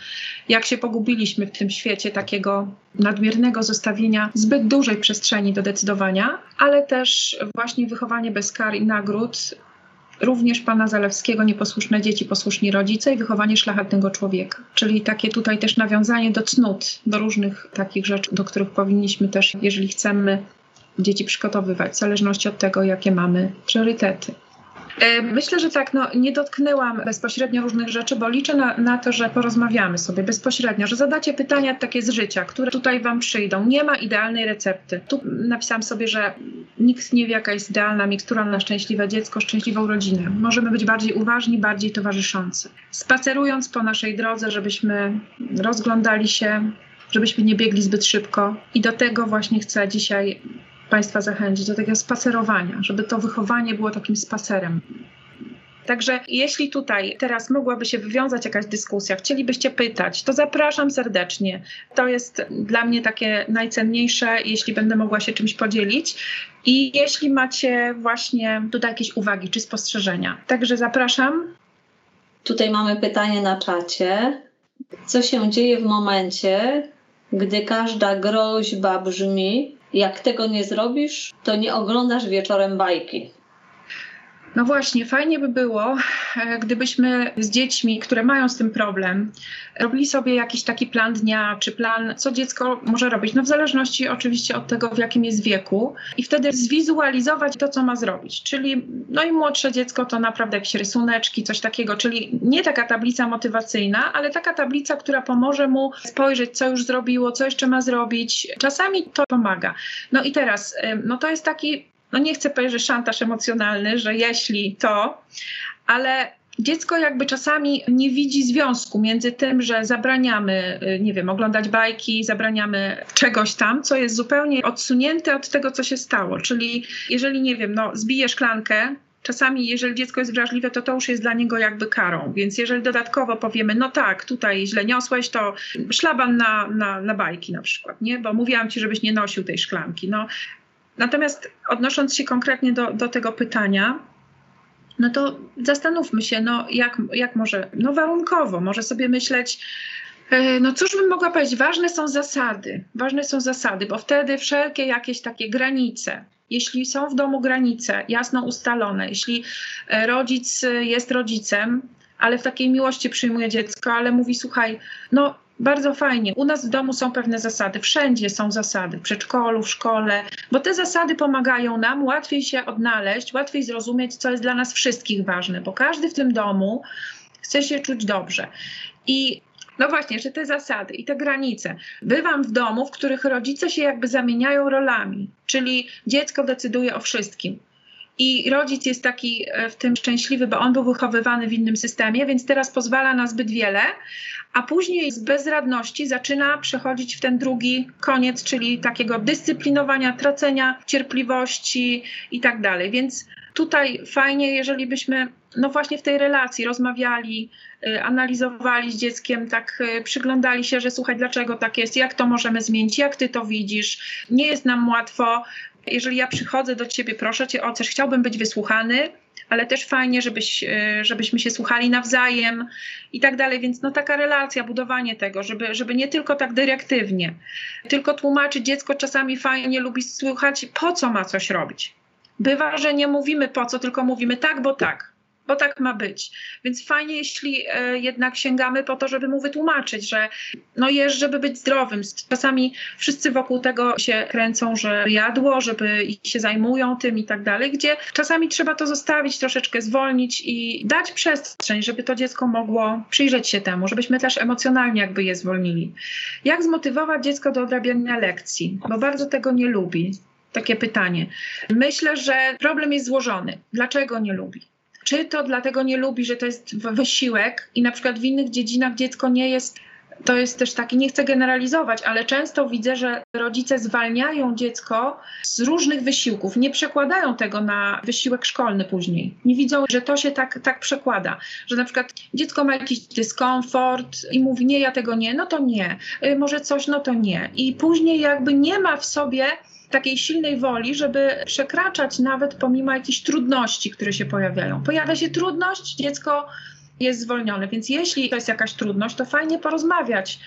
[SPEAKER 3] jak się pogubiliśmy w tym świecie takiego nadmiernego zostawienia zbyt dużej przestrzeni do decydowania, ale też właśnie wychowanie bez kar i nagród. Również pana Zalewskiego, nieposłuszne dzieci, posłuszni rodzice i wychowanie szlachetnego człowieka. Czyli takie tutaj też nawiązanie do cnót, do różnych takich rzeczy, do których powinniśmy też, jeżeli chcemy dzieci przygotowywać, w zależności od tego, jakie mamy priorytety. E, myślę, że tak, no, nie dotknęłam bezpośrednio różnych rzeczy, bo liczę na, na, to, że porozmawiamy sobie bezpośrednio, że zadacie pytania takie z życia, które tutaj Wam przyjdą. Nie ma idealnej recepty. Tu napisałam sobie, że nikt nie wie, jaka jest idealna mikstura na szczęśliwe dziecko, szczęśliwą rodzinę. Możemy być bardziej uważni, bardziej towarzyszący. Spacerując po naszej drodze, żebyśmy rozglądali się, żebyśmy nie biegli zbyt szybko. I do tego właśnie chcę dzisiaj Państwa zachęcić do takiego spacerowania, żeby to wychowanie było takim spacerem. Także jeśli tutaj teraz mogłaby się wywiązać jakaś dyskusja, chcielibyście pytać, to zapraszam serdecznie. To jest dla mnie takie najcenniejsze, jeśli będę mogła się czymś podzielić. I jeśli macie właśnie tutaj jakieś uwagi czy spostrzeżenia. Także zapraszam.
[SPEAKER 2] Tutaj mamy pytanie na czacie. Co się dzieje w momencie, gdy każda groźba brzmi, jak tego nie zrobisz, to nie oglądasz wieczorem bajki.
[SPEAKER 3] No właśnie, fajnie by było, e, gdybyśmy z dziećmi, które mają z tym problem, robili sobie jakiś taki plan dnia, czy plan, co dziecko może robić. No w zależności oczywiście od tego, w jakim jest wieku, i wtedy zwizualizować to, co ma zrobić. Czyli no i młodsze dziecko to naprawdę jakieś rysuneczki, coś takiego, czyli nie taka tablica motywacyjna, ale taka tablica, która pomoże mu spojrzeć, co już zrobiło, co jeszcze ma zrobić. Czasami to pomaga. No i teraz, no to jest taki no nie chcę powiedzieć, że szantaż emocjonalny, że jeśli to, ale dziecko jakby czasami nie widzi związku między tym, że zabraniamy, y, nie wiem, oglądać bajki, zabraniamy czegoś tam, co jest zupełnie odsunięte od tego, co się stało. Czyli jeżeli, nie wiem, no, zbije szklankę, czasami jeżeli dziecko jest wrażliwe, to to już jest dla niego jakby karą. Więc jeżeli dodatkowo powiemy, no tak, tutaj źle niosłeś, to szlaban na, na, na bajki na przykład, nie? Bo mówiłam ci, żebyś nie nosił tej szklanki. No. Natomiast odnosząc się konkretnie do, do tego pytania, no to zastanówmy się, no jak, jak może, no warunkowo, może sobie myśleć, e, no cóż bym mogła powiedzieć, ważne są zasady, ważne są zasady, bo wtedy wszelkie jakieś takie granice, jeśli są w domu granice jasno ustalone, jeśli e, rodzic jest rodzicem, ale w takiej miłości przyjmuje dziecko, ale mówi, słuchaj, no bardzo fajnie. U nas w domu są pewne zasady, wszędzie są zasady, w przedszkolu, w szkole, bo te zasady pomagają nam łatwiej się odnaleźć, łatwiej zrozumieć, co jest dla nas wszystkich ważne, bo każdy w tym domu chce się czuć dobrze. I no właśnie, że te zasady i te granice. Bywam w domu, w których rodzice się jakby zamieniają rolami, czyli dziecko decyduje o wszystkim. I rodzic jest taki e, w tym szczęśliwy, bo on był wychowywany w innym systemie, więc teraz pozwala na zbyt wiele, a później z bezradności zaczyna przechodzić w ten drugi koniec, czyli takiego dyscyplinowania, tracenia cierpliwości i tak dalej. Więc tutaj fajnie, jeżeli byśmy no właśnie w tej relacji rozmawiali, y, analizowali z dzieckiem, tak y, przyglądali się, że słuchaj, dlaczego tak jest, jak to możemy zmienić, jak ty to widzisz. Nie jest nam łatwo. Jeżeli ja przychodzę do ciebie, proszę cię o coś, chciałbym być wysłuchany, ale też fajnie, żebyś, y, żebyśmy się słuchali nawzajem i tak dalej. Więc no taka relacja, budowanie tego, żeby, żeby nie tylko tak dyrektywnie, tylko tłumaczyć. Dziecko czasami fajnie lubi słuchać, po co ma coś robić. Bywa, że nie mówimy po co, tylko mówimy tak, bo tak bo tak ma być. Więc fajnie, jeśli e, jednak sięgamy po to, żeby mu wytłumaczyć, że no jest, żeby być zdrowym. Czasami wszyscy wokół tego się kręcą, że jadło, żeby się zajmują tym i tak dalej, gdzie czasami trzeba to zostawić, troszeczkę zwolnić i dać przestrzeń, żeby to dziecko mogło przyjrzeć się temu, żebyśmy też emocjonalnie jakby je zwolnili. Jak zmotywować dziecko do odrabiania lekcji? Bo bardzo tego nie lubi. Takie pytanie. Myślę, że problem jest złożony. Dlaczego nie lubi? Czy to dlatego nie lubi, że to jest wysiłek i na przykład w innych dziedzinach dziecko nie jest to jest też taki, nie chcę generalizować, ale często widzę, że rodzice zwalniają dziecko z różnych wysiłków, nie przekładają tego na wysiłek szkolny później. Nie widzą, że to się tak, tak przekłada, że na przykład dziecko ma jakiś dyskomfort i mówi, nie, ja tego nie, no to nie, y, może coś, no to nie. I później jakby nie ma w sobie takiej silnej woli, żeby przekraczać nawet pomimo jakichś trudności, które się pojawiają. Pojawia się trudność, dziecko jest zwolnione, więc jeśli to jest jakaś trudność, to fajnie porozmawiać,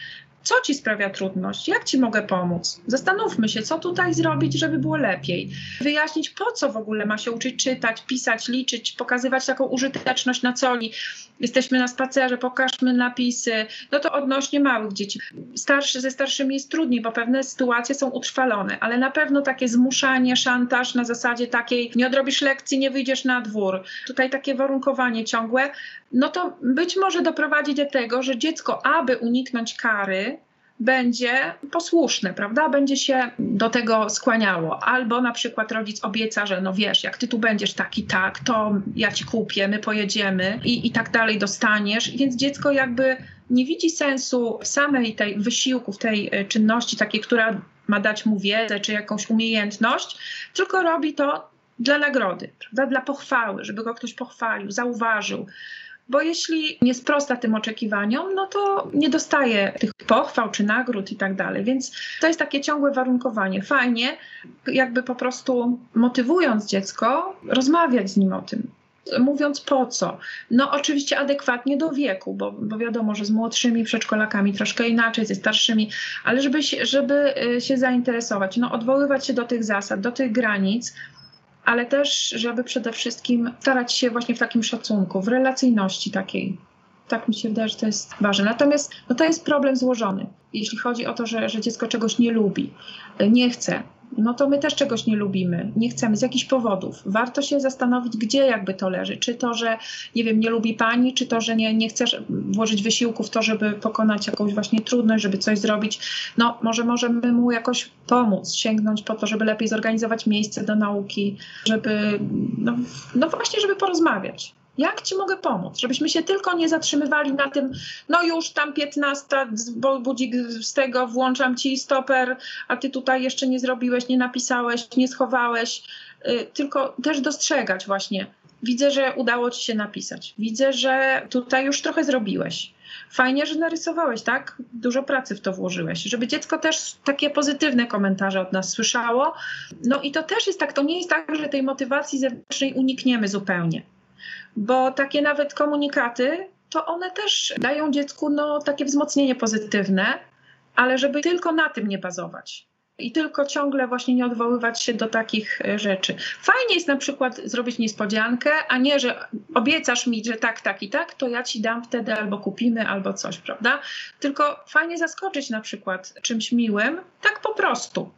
[SPEAKER 3] co ci sprawia trudność? Jak ci mogę pomóc? Zastanówmy się, co tutaj zrobić, żeby było lepiej. Wyjaśnić, po co w ogóle ma się uczyć czytać, pisać, liczyć, pokazywać taką użyteczność na coli. Jesteśmy na spacerze, pokażmy napisy. No to odnośnie małych dzieci. Starszy, ze starszymi jest trudniej, bo pewne sytuacje są utrwalone, ale na pewno takie zmuszanie, szantaż na zasadzie takiej nie odrobisz lekcji, nie wyjdziesz na dwór. Tutaj takie warunkowanie ciągłe, no to być może doprowadzi do tego, że dziecko, aby uniknąć kary, będzie posłuszne, prawda? Będzie się do tego skłaniało. Albo na przykład rodzic obieca, że no wiesz, jak ty tu będziesz taki tak, to ja ci kupię, my pojedziemy i, i tak dalej dostaniesz. Więc dziecko jakby nie widzi sensu w samej tej wysiłku, w tej e, czynności takiej, która ma dać mu wiedzę czy jakąś umiejętność, tylko robi to dla nagrody, prawda? dla pochwały, żeby go ktoś pochwalił, zauważył bo jeśli nie sprosta tym oczekiwaniom, no to nie dostaje tych pochwał czy nagród i tak dalej. Więc to jest takie ciągłe warunkowanie. Fajnie, jakby po prostu motywując dziecko, rozmawiać z nim o tym. Mówiąc po co? No oczywiście adekwatnie do wieku, bo, bo wiadomo, że z młodszymi przedszkolakami troszkę inaczej, ze starszymi, ale żeby żeby y, się zainteresować, no odwoływać się do tych zasad, do tych granic, ale też, żeby przede wszystkim starać się właśnie w takim szacunku, w relacyjności takiej. Tak mi się wydaje, że to jest ważne. Natomiast no to jest problem złożony, jeśli chodzi o to, że, że dziecko czegoś nie lubi, nie chce, no to my też czegoś nie lubimy, nie chcemy z jakichś powodów. Warto się zastanowić, gdzie jakby to leży. Czy to, że nie wiem, nie lubi pani, czy to, że nie, nie chcesz włożyć wysiłku w to, żeby pokonać jakąś właśnie trudność, żeby coś zrobić. No może możemy mu jakoś pomóc, sięgnąć po to, żeby lepiej zorganizować miejsce do nauki, żeby, no, no właśnie, żeby porozmawiać. Jak ci mogę pomóc? Żebyśmy się tylko nie zatrzymywali na tym, no już tam 15, bo budzik z tego, włączam ci stoper, a ty tutaj jeszcze nie zrobiłeś, nie napisałeś, nie schowałeś. Y, tylko też dostrzegać właśnie. Widzę, że udało ci się napisać. Widzę, że tutaj już trochę zrobiłeś. Fajnie, że narysowałeś, tak? Dużo pracy w to włożyłeś, żeby dziecko też takie pozytywne komentarze od nas słyszało. No i to też jest tak, to nie jest tak, że tej motywacji zewnętrznej unikniemy zupełnie bo takie nawet komunikaty, to one też dają dziecku no, takie wzmocnienie pozytywne, ale żeby tylko na tym nie bazować. I tylko ciągle właśnie nie odwoływać się do takich e, rzeczy. Fajnie jest na przykład zrobić niespodziankę, a nie, że obiecasz mi, że tak, tak i tak, to ja ci dam wtedy albo kupimy, albo coś, prawda? Tylko fajnie zaskoczyć na przykład czymś miłym, tak po prostu.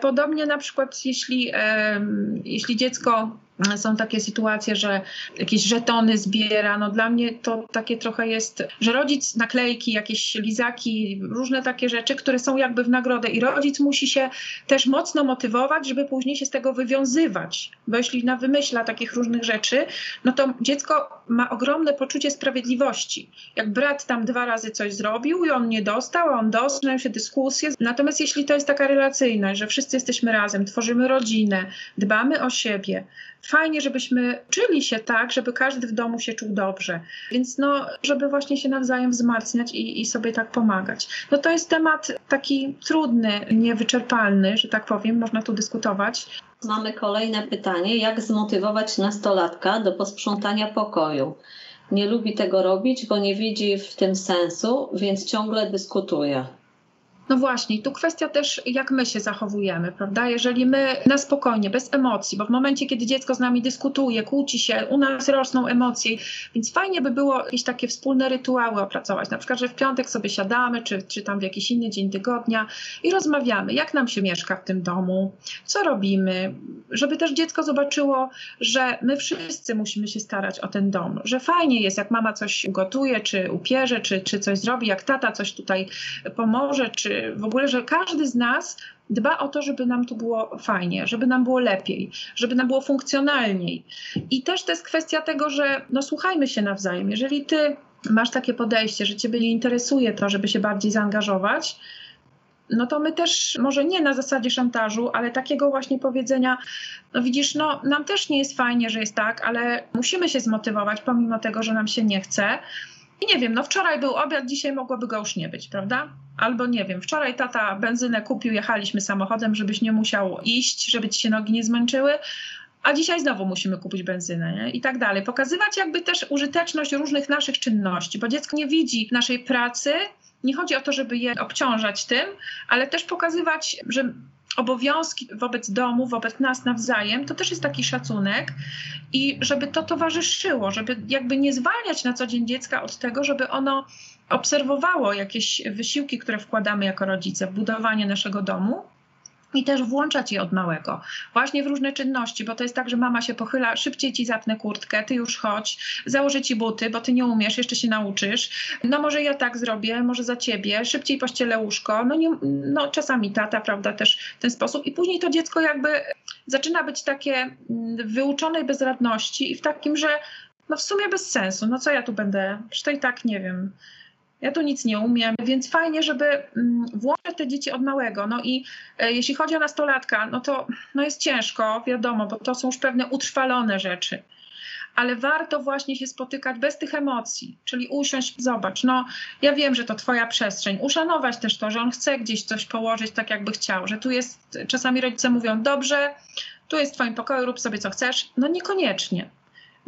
[SPEAKER 3] Podobnie na przykład, jeśli, e, jeśli dziecko są takie sytuacje, że jakieś żetony zbiera. No dla mnie to takie trochę jest, że rodzic naklejki, jakieś lizaki, różne takie rzeczy, które są jakby w nagrodę i rodzic musi się też mocno motywować, żeby później się z tego wywiązywać. Bo jeśli na wymyśla takich różnych rzeczy, no to dziecko ma ogromne poczucie sprawiedliwości. Jak brat tam dwa razy coś zrobił i on nie dostał, a on dostał, się dyskusje. Natomiast jeśli to jest taka relacyjność, że wszyscy jesteśmy razem, tworzymy rodzinę, dbamy o siebie, fajnie, żebyśmy czyli się tak, żeby każdy w domu się czuł dobrze. Więc no, żeby właśnie się nawzajem wzmacniać i, i sobie tak pomagać. No to jest temat taki trudny, niewyczerpalny, że tak powiem, można tu dyskutować.
[SPEAKER 2] Mamy kolejne pytanie. Jak zmotywować nastolatka do posprzątania pokoju? Nie lubi tego robić, bo nie widzi w tym sensu, więc ciągle dyskutuje.
[SPEAKER 3] No właśnie, tu kwestia też, jak my się zachowujemy, prawda? Jeżeli my na spokojnie, bez emocji, bo w momencie, kiedy dziecko z nami dyskutuje, kłóci się, u nas rosną emocje, więc fajnie by było jakieś takie wspólne rytuały opracować. Na przykład, że w piątek sobie siadamy, czy, czy tam w jakiś inny dzień tygodnia i rozmawiamy, jak nam się mieszka w tym domu, co robimy, żeby też dziecko zobaczyło, że my wszyscy musimy się starać o ten dom, że fajnie jest, jak mama coś ugotuje, czy upierze, czy, czy coś zrobi, jak tata coś tutaj pomoże, czy w ogóle, że każdy z nas dba o to, żeby nam tu było fajnie, żeby nam było lepiej, żeby nam było funkcjonalniej. I też to jest kwestia tego, że no słuchajmy się nawzajem. Jeżeli ty masz takie podejście, że ciebie nie interesuje to, żeby się bardziej zaangażować, no to my też, może nie na zasadzie szantażu, ale takiego właśnie powiedzenia, no widzisz, no nam też nie jest fajnie, że jest tak, ale musimy się zmotywować, pomimo tego, że nam się nie chce. I nie wiem, no wczoraj był obiad, dzisiaj mogłoby go już nie być, prawda? Albo nie wiem, wczoraj tata benzynę kupił, jechaliśmy samochodem, żebyś nie musiał iść, żeby ci się nogi nie zmęczyły, a dzisiaj znowu musimy kupić benzynę nie? i tak dalej. Pokazywać jakby też użyteczność różnych naszych czynności, bo dziecko nie widzi naszej pracy, nie chodzi o to, żeby je obciążać tym, ale też pokazywać, że obowiązki wobec domu, wobec nas nawzajem, to też jest taki szacunek i żeby to towarzyszyło, żeby jakby nie zwalniać na co dzień dziecka od tego, żeby ono obserwowało jakieś wysiłki, które wkładamy jako rodzice w budowanie naszego domu i też włączać je od małego, właśnie w różne czynności, bo to jest tak, że mama się pochyla, szybciej ci zapnę kurtkę, ty już chodź, założę ci buty, bo ty nie umiesz, jeszcze się nauczysz, no może ja tak zrobię, może za ciebie, szybciej pościelę łóżko, no, nie, no czasami tata, prawda, też w ten sposób. I później to dziecko jakby zaczyna być takie mm, wyuczonej bezradności i w takim, że no w sumie bez sensu, no co ja tu będę, przecież to i tak nie wiem, ja tu nic nie umiem, więc fajnie, żeby mm, włączyć te dzieci od małego. No i e, jeśli chodzi o nastolatka, no to no jest ciężko, wiadomo, bo to są już pewne utrwalone rzeczy. Ale warto właśnie się spotykać bez tych emocji, czyli usiąść, zobacz, no ja wiem, że to twoja przestrzeń, uszanować też to, że on chce gdzieś coś położyć tak, jakby chciał, że tu jest, czasami rodzice mówią, dobrze, tu jest w twoim pokoju, rób sobie co chcesz. No niekoniecznie.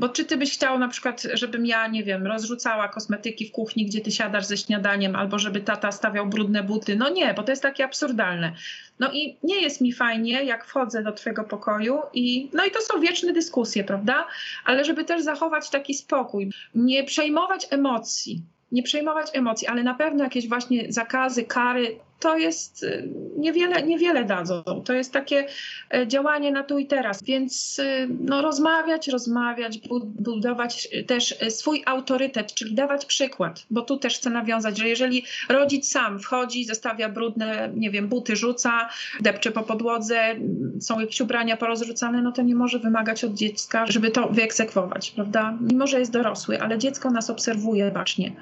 [SPEAKER 3] Bo czy ty byś chciał na przykład, żebym ja, nie wiem, rozrzucała kosmetyki w kuchni, gdzie ty siadasz ze śniadaniem, albo żeby tata stawiał brudne buty? No nie, bo to jest takie absurdalne. No i nie jest mi fajnie, jak wchodzę do twojego pokoju i no i to są wieczne dyskusje, prawda? Ale żeby też zachować taki spokój, nie przejmować emocji, nie przejmować emocji, ale na pewno jakieś właśnie zakazy, kary to jest y, niewiele, niewiele dadzą. To jest takie e, działanie na tu i teraz, więc y, no, rozmawiać, rozmawiać, budować też e, swój autorytet, czyli dawać przykład, bo tu też chcę nawiązać, że jeżeli rodzic sam wchodzi, zostawia brudne, nie wiem, buty rzuca, depcze po podłodze, są jakieś ubrania porozrzucane, no to nie może wymagać od dziecka, żeby to wyekzekwować, prawda? Mimo, że jest dorosły, ale dziecko nas obserwuje bacznie.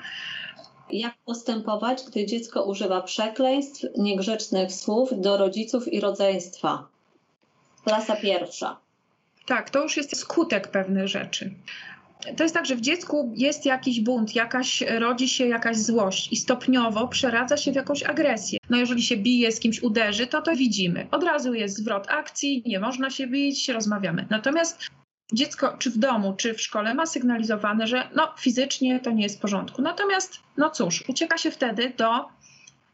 [SPEAKER 2] Jak postępować, gdy dziecko używa przekleństw, niegrzecznych słów do rodziców i rodzeństwa? Klasa pierwsza.
[SPEAKER 3] Tak, to już jest skutek pewnych rzeczy. To jest tak, że w dziecku jest jakiś bunt, jakaś, rodzi się jakaś złość i stopniowo przeradza się w jakąś agresję. No jeżeli się bije, z kimś uderzy, to to widzimy. Od razu jest zwrot akcji, nie można się bić, rozmawiamy. Natomiast dziecko czy w domu, czy w szkole ma sygnalizowane, że no fizycznie to nie jest w porządku. Natomiast, no cóż, ucieka się wtedy do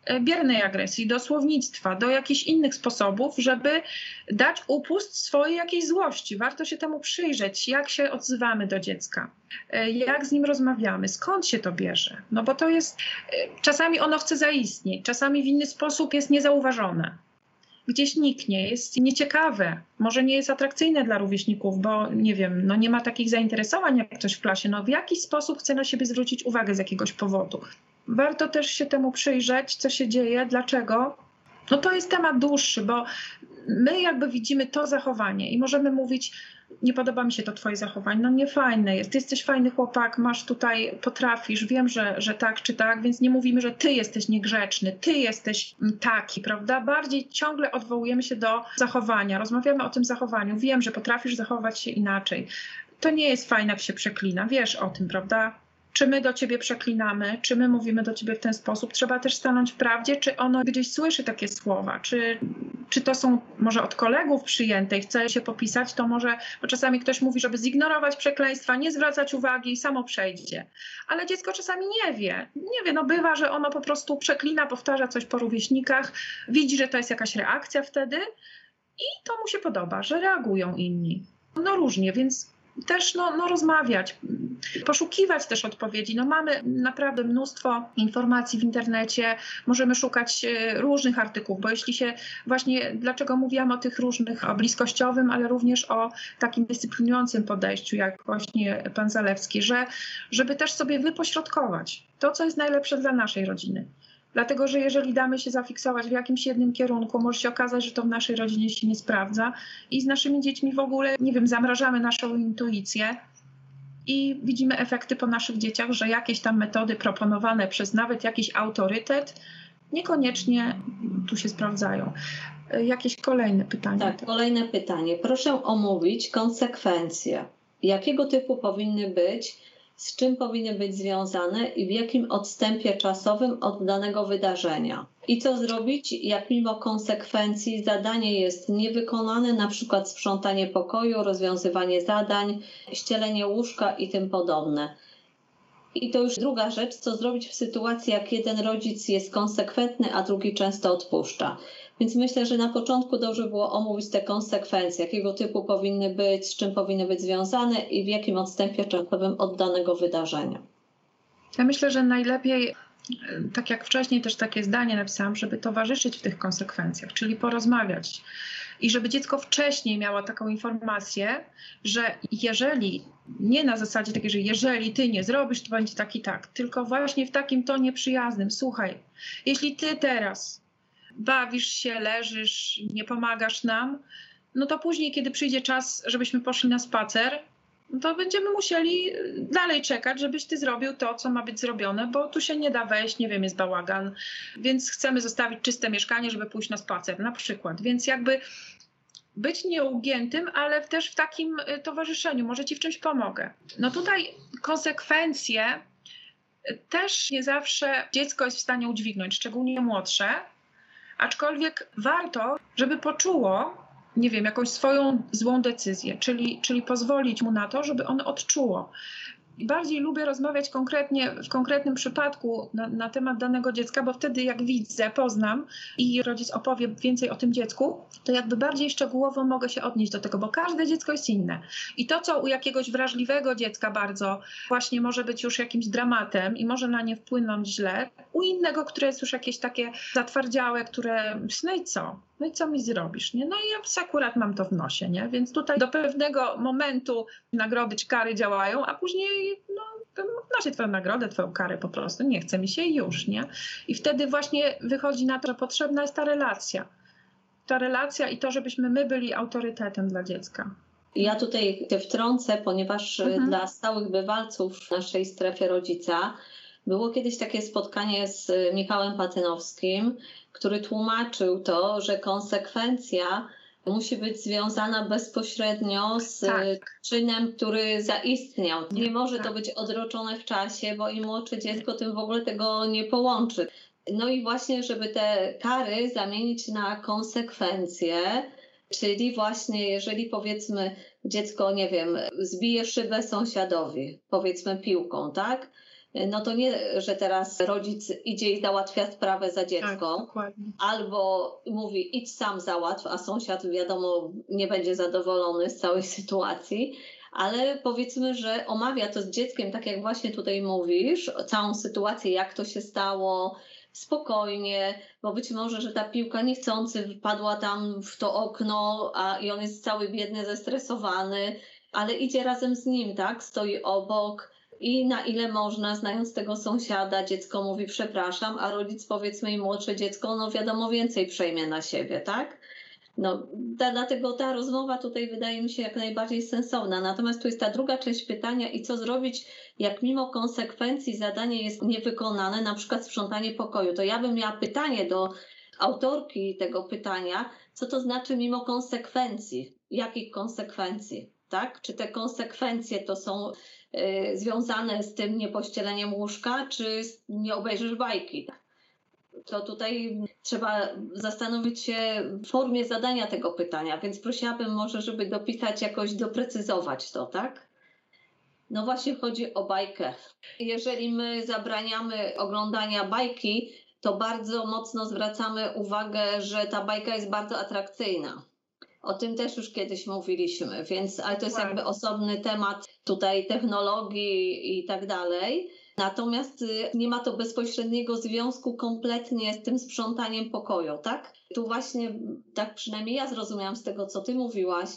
[SPEAKER 3] e, biernej agresji, do słownictwa, do jakichś innych sposobów, żeby dać upust swojej jakiejś złości. Warto się temu przyjrzeć, jak się odzywamy do dziecka, e, jak z nim rozmawiamy, skąd się to bierze. No bo to jest, e, czasami ono chce zaistnieć, czasami w inny sposób jest niezauważone gdzieś niknie, jest nieciekawe, może nie jest atrakcyjne dla rówieśników, bo nie wiem, no nie ma takich zainteresowań jak ktoś w klasie, no w jakiś sposób chce na siebie zwrócić uwagę z jakiegoś powodu. Warto też się temu przyjrzeć, co się dzieje, dlaczego. No to jest temat dłuższy, bo my jakby widzimy to zachowanie i możemy mówić, nie podoba mi się to twoje zachowanie, no nie fajne jest, ty jesteś fajny chłopak, masz tutaj, potrafisz, wiem, że, że tak czy tak, więc nie mówimy, że ty jesteś niegrzeczny, ty jesteś taki, prawda? Bardziej ciągle odwołujemy się do zachowania, rozmawiamy o tym zachowaniu, wiem, że potrafisz zachować się inaczej. To nie jest fajne, jak się przeklina, wiesz o tym, prawda? Czy my do ciebie przeklinamy, czy my mówimy do ciebie w ten sposób. Trzeba też stanąć w prawdzie, czy ono gdzieś słyszy takie słowa, czy, czy to są może od kolegów przyjęte i chce się popisać, to może, bo czasami ktoś mówi, żeby zignorować przekleństwa, nie zwracać uwagi i samo przejdzie. Ale dziecko czasami nie wie. Nie wie, no bywa, że ono po prostu przeklina, powtarza coś po rówieśnikach, widzi, że to jest jakaś reakcja wtedy i to mu się podoba, że reagują inni. No różnie, więc też no, no, rozmawiać, poszukiwać też odpowiedzi. No, mamy naprawdę mnóstwo informacji w internecie, możemy szukać e, różnych artykułów, bo jeśli się właśnie, dlaczego mówiłam o tych różnych, o bliskościowym, ale również o takim dyscyplinującym podejściu, jak właśnie pan Zalewski, że żeby też sobie wypośrodkować to, co jest najlepsze dla naszej rodziny. Dlatego, że jeżeli damy się zafiksować w jakimś jednym kierunku, może się okazać, że to w naszej rodzinie się nie sprawdza i z naszymi dziećmi w ogóle, nie wiem, zamrażamy naszą intuicję i widzimy efekty po naszych dzieciach, że jakieś tam metody proponowane przez nawet jakiś autorytet niekoniecznie tu się sprawdzają. Jakieś kolejne pytanie?
[SPEAKER 2] Tak, kolejne pytanie. Proszę omówić konsekwencje. Jakiego typu powinny być z czym powinny być związane i w jakim odstępie czasowym od danego wydarzenia. I co zrobić, jak mimo konsekwencji zadanie jest niewykonane, na przykład sprzątanie pokoju, rozwiązywanie zadań, ścielenie łóżka i tym podobne. I to już druga rzecz, co zrobić w sytuacji, jak jeden rodzic jest konsekwentny, a drugi często odpuszcza. Więc myślę, że na początku dobrze było omówić te konsekwencje, jakiego typu powinny być, z czym powinny być związane i w jakim odstępie czasowym od danego wydarzenia.
[SPEAKER 3] Ja myślę, że najlepiej tak jak wcześniej też takie zdanie napisałam, żeby towarzyszyć w tych konsekwencjach, czyli porozmawiać. I żeby dziecko wcześniej miało taką informację, że jeżeli, nie na zasadzie takiej, że jeżeli ty nie zrobisz, to będzie tak i tak, tylko właśnie w takim tonie przyjaznym. Słuchaj, jeśli ty teraz bawisz się, leżysz, nie pomagasz nam, no to później, kiedy przyjdzie czas, żebyśmy poszli na spacer, to będziemy musieli dalej czekać, żebyś ty zrobił to, co ma być zrobione, bo tu się nie da wejść, nie wiem, jest bałagan, więc chcemy zostawić czyste mieszkanie, żeby pójść na spacer na przykład. Więc jakby być nieugiętym, ale też w takim y, towarzyszeniu, może ci w czymś pomogę. No tutaj konsekwencje też nie zawsze dziecko jest w stanie udźwignąć, szczególnie młodsze, aczkolwiek warto, żeby poczuło, nie wiem, jakąś swoją złą decyzję, czyli, czyli pozwolić mu na to, żeby on odczuło. Bardziej lubię rozmawiać konkretnie, w konkretnym przypadku na, na, temat danego dziecka, bo wtedy jak widzę, poznam i rodzic opowie więcej o tym dziecku, to jakby bardziej szczegółowo mogę się odnieść do tego, bo każde dziecko jest inne. I to, co u jakiegoś wrażliwego dziecka bardzo właśnie może być już jakimś dramatem i może na nie wpłynąć źle, u innego, które jest już jakieś takie zatwardziałe, które no i co? No i co mi zrobisz, nie? No i ja akurat mam to w nosie, nie? Więc tutaj do pewnego momentu nagrody czy kary działają, a później no, noszę twoją nagrodę, twoją karę po prostu, nie chce mi się już, nie? I wtedy właśnie wychodzi na to, że potrzebna jest ta relacja. Ta relacja i to, żebyśmy my byli autorytetem dla dziecka.
[SPEAKER 2] Ja tutaj się wtrącę, ponieważ mhm. dla stałych bywalców w naszej strefie rodzica było kiedyś takie spotkanie z Michałem Patynowskim, który tłumaczył to, że konsekwencja musi być związana bezpośrednio z tak. czynem, który zaistniał. Nie może to tak. być odroczone w czasie, bo im młodsze dziecko, tym w ogóle tego nie połączy. No i właśnie, żeby te kary zamienić na konsekwencje, czyli właśnie jeżeli powiedzmy dziecko, nie wiem, zbije szybę sąsiadowi, powiedzmy piłką, tak? No to nie, że teraz rodzic idzie i załatwia sprawę za dziecko, tak, albo mówi idź sam załatw, a sąsiad wiadomo nie będzie zadowolony z całej sytuacji, ale powiedzmy, że omawia to z dzieckiem, tak jak właśnie tutaj mówisz, całą sytuację, jak to się stało, spokojnie, bo być może, że ta piłka niechcący wpadła tam w to okno, a i on jest cały biedny, zestresowany, ale idzie razem z nim, tak? Stoi obok i na ile można, znając tego sąsiada, dziecko mówi przepraszam, a rodzic powiedzmy i młodsze dziecko, no wiadomo, więcej przejmie na siebie, tak? No, ta, dlatego ta rozmowa tutaj wydaje mi się jak najbardziej sensowna. Natomiast tu jest ta druga część pytania i co zrobić, jak mimo konsekwencji zadanie jest niewykonane, na przykład sprzątanie pokoju. To ja bym miała pytanie do autorki tego pytania, co to znaczy mimo konsekwencji? Jakich konsekwencji? Tak? Czy te konsekwencje to są związane z tym niepościeleniem łóżka, czy nie obejrzysz bajki? to tutaj trzeba zastanowić się w formie zadania tego pytania, więc prosiłabym może, żeby dopisać jakoś, doprecyzować to, tak? No właśnie chodzi o bajkę. Jeżeli my zabraniamy oglądania bajki, to bardzo mocno zwracamy uwagę, że ta bajka jest bardzo atrakcyjna. O tym też już kiedyś mówiliśmy, więc ale to jest jakby osobny temat tutaj technologii i tak dalej. Natomiast y, nie ma to bezpośredniego związku kompletnie z tym sprzątaniem pokoju, tak? Tu właśnie, tak przynajmniej ja zrozumiałam z tego, co ty mówiłaś,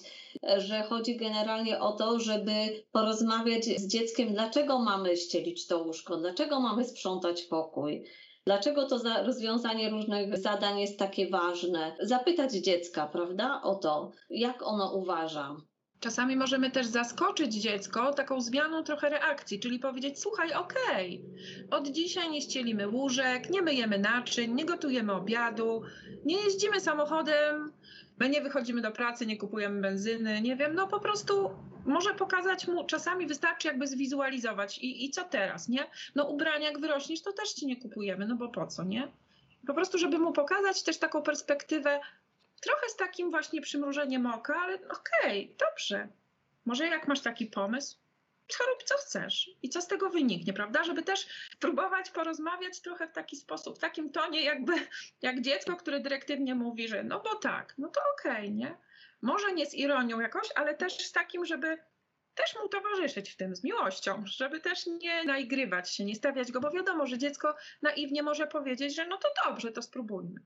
[SPEAKER 2] że chodzi generalnie o to, żeby porozmawiać z dzieckiem, dlaczego mamy ścielić to łóżko, dlaczego mamy sprzątać pokój. Dlaczego to rozwiązanie różnych zadań jest takie ważne? Zapytać dziecka, prawda, o to, jak ono uważa.
[SPEAKER 3] Czasami możemy też zaskoczyć dziecko taką zmianą trochę reakcji, czyli powiedzieć: Słuchaj, okej, okay, od dzisiaj nie ścielimy łóżek, nie myjemy naczyń, nie gotujemy obiadu, nie jeździmy samochodem, my nie wychodzimy do pracy, nie kupujemy benzyny, nie wiem, no po prostu może pokazać mu, czasami wystarczy jakby zwizualizować i, i co teraz, nie? No ubrania jak wyrośniesz, to też ci nie kupujemy, no bo po co, nie? Po prostu, żeby mu pokazać też taką perspektywę, trochę z takim właśnie przymrużeniem oka, ale okej, okay, dobrze. Może jak masz taki pomysł, rób co chcesz i co z tego wyniknie, prawda? Żeby też próbować porozmawiać trochę w taki sposób, w takim tonie jakby jak dziecko, które dyrektywnie mówi, że no bo tak, no to okej, okay, nie? Może nie z ironią jakoś, ale też z takim, żeby też mu towarzyszyć w tym z miłością, żeby też nie naigrywać się, nie stawiać go, bo wiadomo, że dziecko naiwnie może powiedzieć, że no to dobrze, to spróbujmy.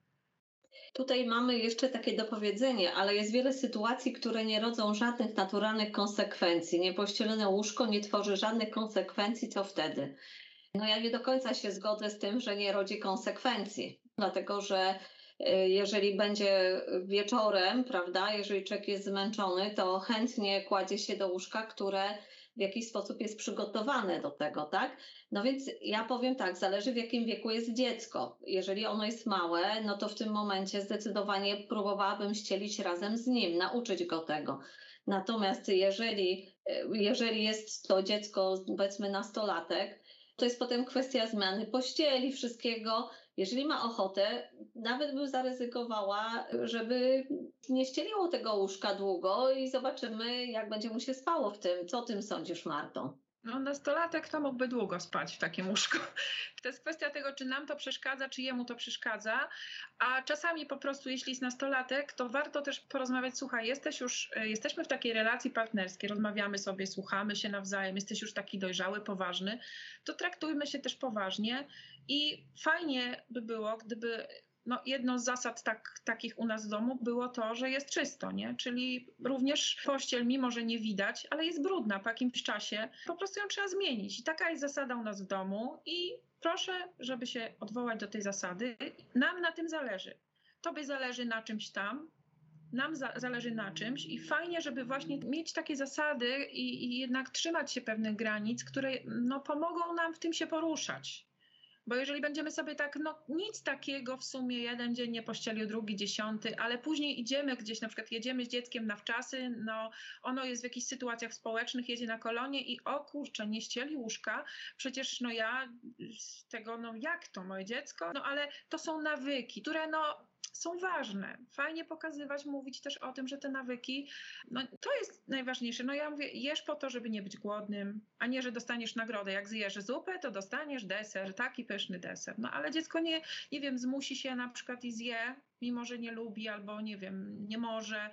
[SPEAKER 2] Tutaj mamy jeszcze takie dopowiedzenie, ale jest wiele sytuacji, które nie rodzą żadnych naturalnych konsekwencji. Niepościelone łóżko nie tworzy żadnych konsekwencji, co wtedy? No ja nie do końca się zgodzę z tym, że nie rodzi konsekwencji, dlatego że y, jeżeli będzie wieczorem, prawda, jeżeli człowiek jest zmęczony, to chętnie kładzie się do łóżka, które w jakiś sposób jest przygotowane do tego, tak? No więc ja powiem tak, zależy w jakim wieku jest dziecko. Jeżeli ono jest małe, no to w tym momencie zdecydowanie próbowałabym ścielić razem z nim, nauczyć go tego. Natomiast jeżeli, jeżeli jest to dziecko, powiedzmy nastolatek, to jest potem kwestia zmiany pościeli, wszystkiego. Jeżeli ma ochotę, nawet bym zaryzykowała, żeby nie ścieliło tego łóżka długo i zobaczymy, jak będzie mu się spało w tym. Co o tym sądzisz, Marto?
[SPEAKER 3] No, nastolatek to mógłby długo spać w takim łóżku. *laughs* To jest kwestia tego, czy nam to przeszkadza, czy jemu to przeszkadza. A czasami po prostu, jeśli jest nastolatek, to warto też porozmawiać. Słuchaj, jesteś już, e, jesteśmy w takiej relacji partnerskiej, rozmawiamy sobie, słuchamy się nawzajem, jesteś już taki dojrzały, poważny, to traktujmy się też poważnie. I fajnie by było, gdyby no, jedną z zasad tak, takich u nas w domu było to, że jest czysto, nie? Czyli również pościel, mimo że nie widać, ale jest brudna po jakimś czasie, po prostu ją trzeba zmienić. I taka jest zasada u nas w domu i proszę, żeby się odwołać do tej zasady. Nam na tym zależy. Tobie zależy na czymś tam, nam za zależy na czymś i fajnie, żeby właśnie mieć takie zasady i, i, jednak trzymać się pewnych granic, które no, pomogą nam w tym się poruszać. Bo jeżeli będziemy sobie tak, no nic takiego w sumie, jeden dzień nie pościelił, drugi, dziesiąty, ale później idziemy gdzieś, na przykład jedziemy z dzieckiem na wczasy, no ono jest w jakichś sytuacjach społecznych, jedzie na kolonie i o kurczę, nie ścieli łóżka, przecież no ja z tego, no jak to, moje dziecko? No ale to są nawyki, które no są ważne. Fajnie pokazywać, mówić też o tym, że te nawyki, no to jest najważniejsze. No ja mówię, jesz po to, żeby nie być głodnym, a nie, że dostaniesz nagrodę. Jak zjesz zupę, to dostaniesz deser, taki pyszny deser. No ale dziecko nie, nie wiem, zmusi się na przykład i zje, mimo że nie lubi albo nie wiem, nie może,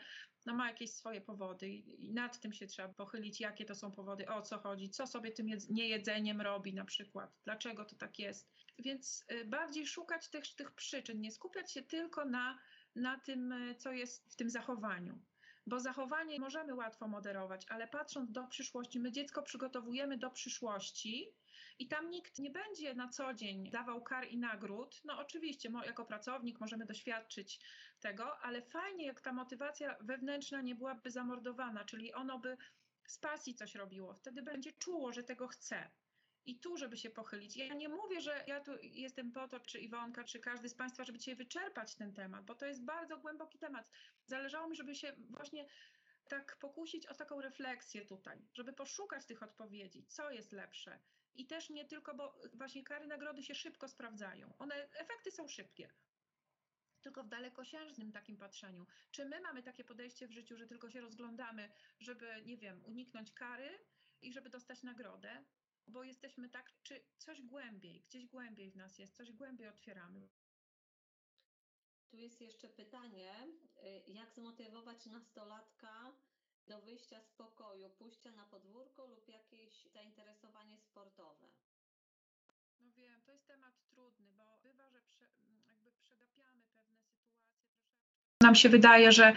[SPEAKER 3] no ma jakieś swoje powody i nad tym się trzeba pochylić, jakie to są powody, o co chodzi, co sobie tym niejedzeniem robi na przykład, dlaczego to tak jest. Więc y, bardziej szukać tych, tych przyczyn, nie skupiać się tylko na, na tym, y, co jest w tym zachowaniu. Bo zachowanie możemy łatwo moderować, ale patrząc do przyszłości, my dziecko przygotowujemy do przyszłości i tam nikt nie będzie na co dzień dawał kar i nagród. No oczywiście, jako pracownik możemy doświadczyć tego, ale fajnie, jak ta motywacja wewnętrzna nie byłaby zamordowana, czyli ono by z pasji coś robiło. Wtedy będzie czuło, że tego chce i tu, żeby się pochylić. Ja nie mówię, że ja tu jestem po to, czy Iwonka, czy każdy z Państwa, żeby dzisiaj wyczerpać ten temat, bo to jest bardzo głęboki temat. Zależało mi, żeby się właśnie tak pokusić o taką refleksję tutaj, żeby poszukać tych odpowiedzi, co jest lepsze. I też nie tylko, bo właśnie kary nagrody się szybko sprawdzają. One, efekty są szybkie. Tylko w dalekosiężnym takim patrzeniu. Czy my mamy takie podejście w życiu, że tylko się rozglądamy, żeby, nie wiem, uniknąć kary i żeby dostać nagrodę? bo jesteśmy tak, czy coś głębiej, gdzieś głębiej w nas jest, coś głębiej otwieramy.
[SPEAKER 2] Tu jest jeszcze pytanie, y, jak zmotywować nastolatka do wyjścia z pokoju, pójścia na podwórko lub jakieś zainteresowanie sportowe?
[SPEAKER 3] No wiem, to jest temat trudny, bo bywa, że prze, jakby przegapiamy pewne sytuacje. Nam się wydaje, że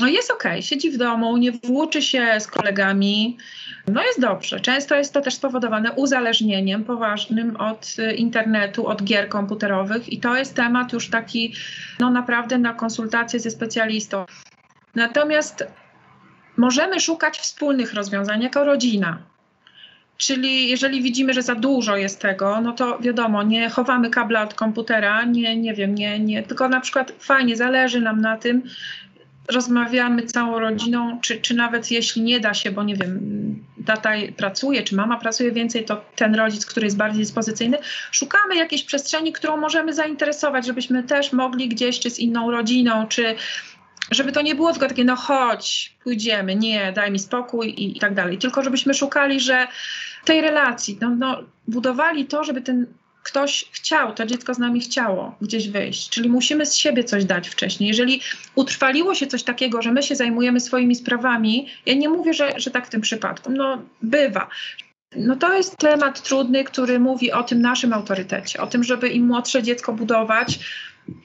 [SPEAKER 3] no jest ok, siedzi w domu, nie włóczy się z kolegami, no jest dobrze. Często jest to też spowodowane uzależnieniem poważnym od y, internetu, od gier komputerowych i to jest temat już taki, no naprawdę na konsultacje ze specjalistą. Natomiast możemy szukać wspólnych rozwiązań jako rodzina. Czyli jeżeli widzimy, że za dużo jest tego, no to wiadomo, nie chowamy kabla od komputera, nie, nie wiem, nie, nie, tylko na przykład fajnie, zależy nam na tym, rozmawiamy całą rodziną, czy, czy nawet jeśli nie da się, bo nie wiem, tata pracuje, czy mama pracuje więcej, to ten rodzic, który jest bardziej dyspozycyjny, szukamy jakiejś przestrzeni, którą możemy zainteresować, żebyśmy też mogli gdzieś, czy z inną rodziną, czy żeby to nie było tylko takie, no chodź, pójdziemy, nie, daj mi spokój i, i tak dalej. Tylko żebyśmy szukali, że tej relacji, no, no, budowali to, żeby ten ktoś chciał, to dziecko z nami chciało gdzieś wyjść, czyli musimy z siebie coś dać wcześniej. Jeżeli utrwaliło się coś takiego, że my się zajmujemy swoimi sprawami, ja nie mówię, że, że tak w tym przypadku, no bywa. No to jest temat trudny, który mówi o tym naszym autorytecie, o tym, żeby im młodsze dziecko budować,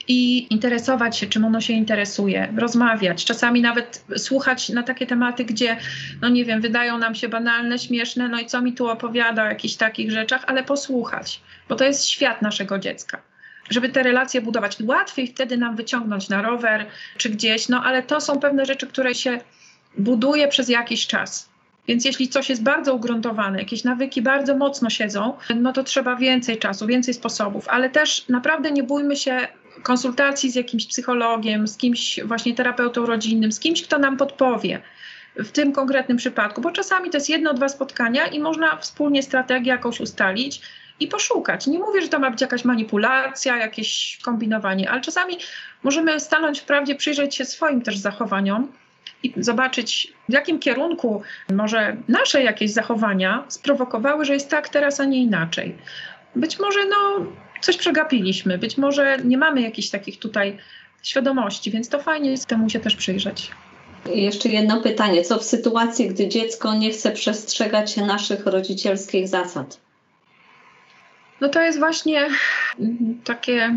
[SPEAKER 3] i interesować się, czym ono się interesuje, rozmawiać, czasami nawet słuchać na takie tematy, gdzie, no nie wiem, wydają nam się banalne, śmieszne, no i co mi tu opowiada o jakichś takich rzeczach, ale posłuchać, bo to jest świat naszego dziecka. Żeby te relacje budować, łatwiej wtedy nam wyciągnąć na rower czy gdzieś, no ale to są pewne rzeczy, które się buduje przez jakiś czas. Więc jeśli coś jest bardzo ugruntowane, jakieś nawyki bardzo mocno siedzą, no to trzeba więcej czasu, więcej sposobów, ale też naprawdę nie bójmy się konsultacji z jakimś psychologiem, z kimś właśnie terapeutą rodzinnym, z kimś, kto nam podpowie w tym konkretnym przypadku, bo czasami to jest jedno, dwa spotkania i można wspólnie strategię jakąś ustalić i poszukać. Nie mówię, że to ma być jakaś manipulacja, jakieś kombinowanie, ale czasami możemy stanąć w prawdzie, przyjrzeć się swoim też zachowaniom i zobaczyć, w jakim kierunku może nasze jakieś zachowania sprowokowały, że jest tak teraz, a nie inaczej. Być może no, coś przegapiliśmy, być może nie mamy jakichś takich tutaj świadomości, więc to fajnie jest temu się też przyjrzeć.
[SPEAKER 2] Jeszcze jedno pytanie. Co w sytuacji, gdy dziecko nie chce przestrzegać naszych rodzicielskich zasad?
[SPEAKER 3] No to jest właśnie takie,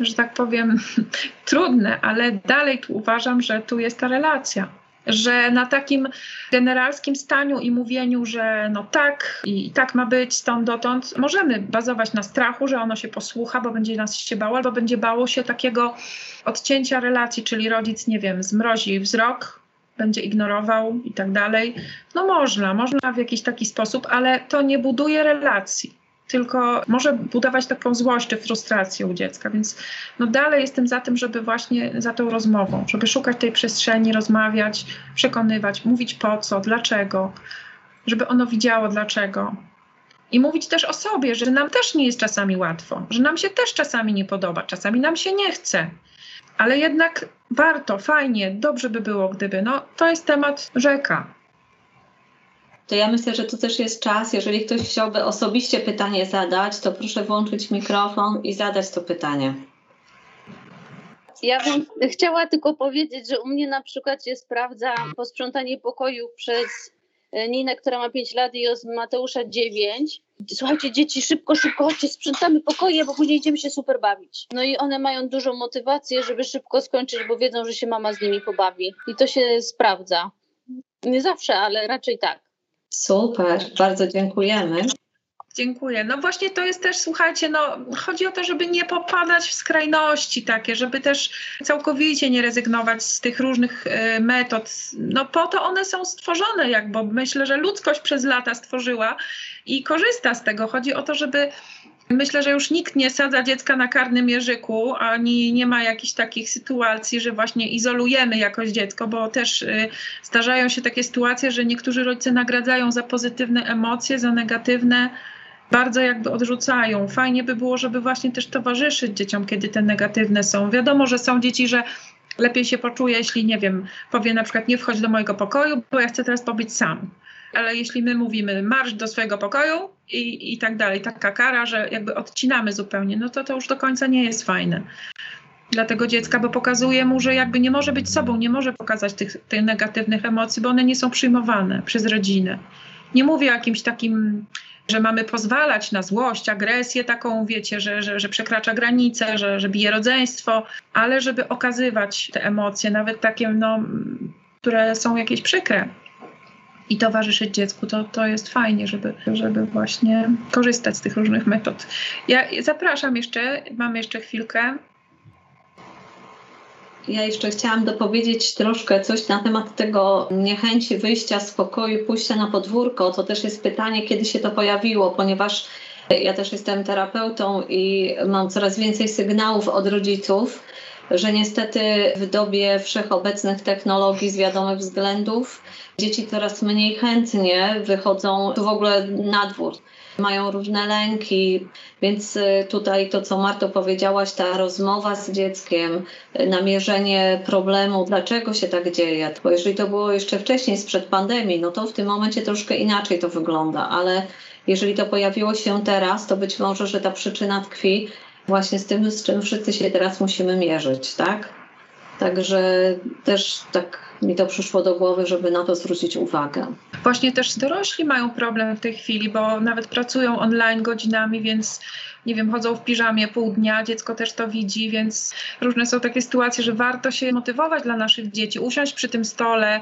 [SPEAKER 3] że tak powiem, *laughs* trudne, ale dalej tu uważam, że tu jest ta relacja że na takim generalskim staniu i mówieniu, że no tak i tak ma być stąd dotąd, możemy bazować na strachu, że ono się posłucha, bo będzie nas się bało, albo będzie bało się takiego odcięcia relacji, czyli rodzic, nie wiem, zmrozi wzrok, będzie ignorował i tak dalej. No można, można w jakiś taki sposób, ale to nie buduje relacji tylko może budować taką złość czy frustrację u dziecka. Więc no dalej jestem za tym, żeby właśnie za tą rozmową, żeby szukać tej przestrzeni, rozmawiać, przekonywać, mówić po co, dlaczego, żeby ono widziało dlaczego. I mówić też o sobie, że nam też nie jest czasami łatwo, że nam się też czasami nie podoba, czasami nam się nie chce. Ale jednak warto, fajnie, dobrze by było, gdyby. No, to jest temat rzeka
[SPEAKER 2] to ja myślę, że to też jest czas, jeżeli ktoś chciałby osobiście pytanie zadać, to proszę włączyć mikrofon i zadać to pytanie.
[SPEAKER 4] Ja bym chciała tylko powiedzieć, że u mnie na przykład się sprawdza posprzątanie pokoju przez e, Ninę, która ma 5 lat i od Mateusza 9. Słuchajcie, dzieci, szybko, szybko, chodźcie, sprzątamy pokoje, bo później idziemy się super bawić. No i one mają dużą motywację, żeby szybko skończyć, bo wiedzą, że się mama z nimi pobawi. I to się sprawdza. Nie zawsze, ale raczej tak.
[SPEAKER 2] Super, bardzo dziękujemy.
[SPEAKER 3] Dziękuję. No właśnie to jest też, słuchajcie, no chodzi o to, żeby nie popadać w skrajności takie, żeby też całkowicie nie rezygnować z tych różnych y, metod. No po to one są stworzone, jak, bo myślę, że ludzkość przez lata stworzyła i korzysta z tego. Chodzi o to, żeby Myślę, że już nikt nie sadza dziecka na karnym jeżyku, ani nie ma jakichś takich sytuacji, że właśnie izolujemy jakoś dziecko, bo też y, zdarzają się takie sytuacje, że niektórzy rodzice nagradzają za pozytywne emocje, za negatywne bardzo jakby odrzucają. Fajnie by było, żeby właśnie też towarzyszyć dzieciom, kiedy te negatywne są. Wiadomo, że są dzieci, że lepiej się poczuje, jeśli nie wiem, powie na przykład nie wchodź do mojego pokoju, bo ja chcę teraz pobyć sam ale jeśli my mówimy marsz do swojego pokoju i, i tak dalej, taka kara, że jakby odcinamy zupełnie, no to to już do końca nie jest fajne dla tego dziecka, bo pokazuje mu, że jakby nie może być sobą, nie może pokazać tych, tych negatywnych emocji, bo one nie są przyjmowane przez rodzinę. Nie mówię o jakimś takim, że mamy pozwalać na złość, agresję taką, wiecie, że, że, że przekracza granice, że, że bije rodzeństwo, ale żeby okazywać te emocje, nawet takie, no, które są jakieś przykre, i towarzyszyć dziecku, to, to jest fajnie, żeby, żeby właśnie korzystać z tych różnych metod. Ja zapraszam jeszcze, mamy jeszcze chwilkę.
[SPEAKER 2] Ja jeszcze chciałam dopowiedzieć troszkę coś na temat tego niechęci wyjścia z pokoju, pójścia na podwórko. To też jest pytanie, kiedy się to pojawiło, ponieważ ja też jestem terapeutą i mam coraz więcej sygnałów od rodziców, że niestety w dobie wszechobecnych technologii z wiadomych względów dzieci coraz mniej chętnie wychodzą w ogóle na dwór. Mają różne lęki, więc y, tutaj to, co Marto powiedziałaś, ta rozmowa z dzieckiem, y, namierzenie problemu, dlaczego się tak dzieje. Bo jeżeli to było jeszcze wcześniej, sprzed pandemii, no to w tym momencie troszkę inaczej to wygląda, ale jeżeli to pojawiło się teraz, to być może, że ta przyczyna tkwi właśnie z tym, z czym wszyscy się teraz musimy mierzyć, tak? Także też tak mi to przyszło do głowy, żeby na to zwrócić uwagę.
[SPEAKER 3] Właśnie też dorośli mają problem w tej chwili, bo nawet pracują online godzinami, więc nie wiem, chodzą w piżamie pół dnia, dziecko też to widzi, więc różne są takie sytuacje, że warto się motywować dla naszych dzieci, usiąść przy tym stole,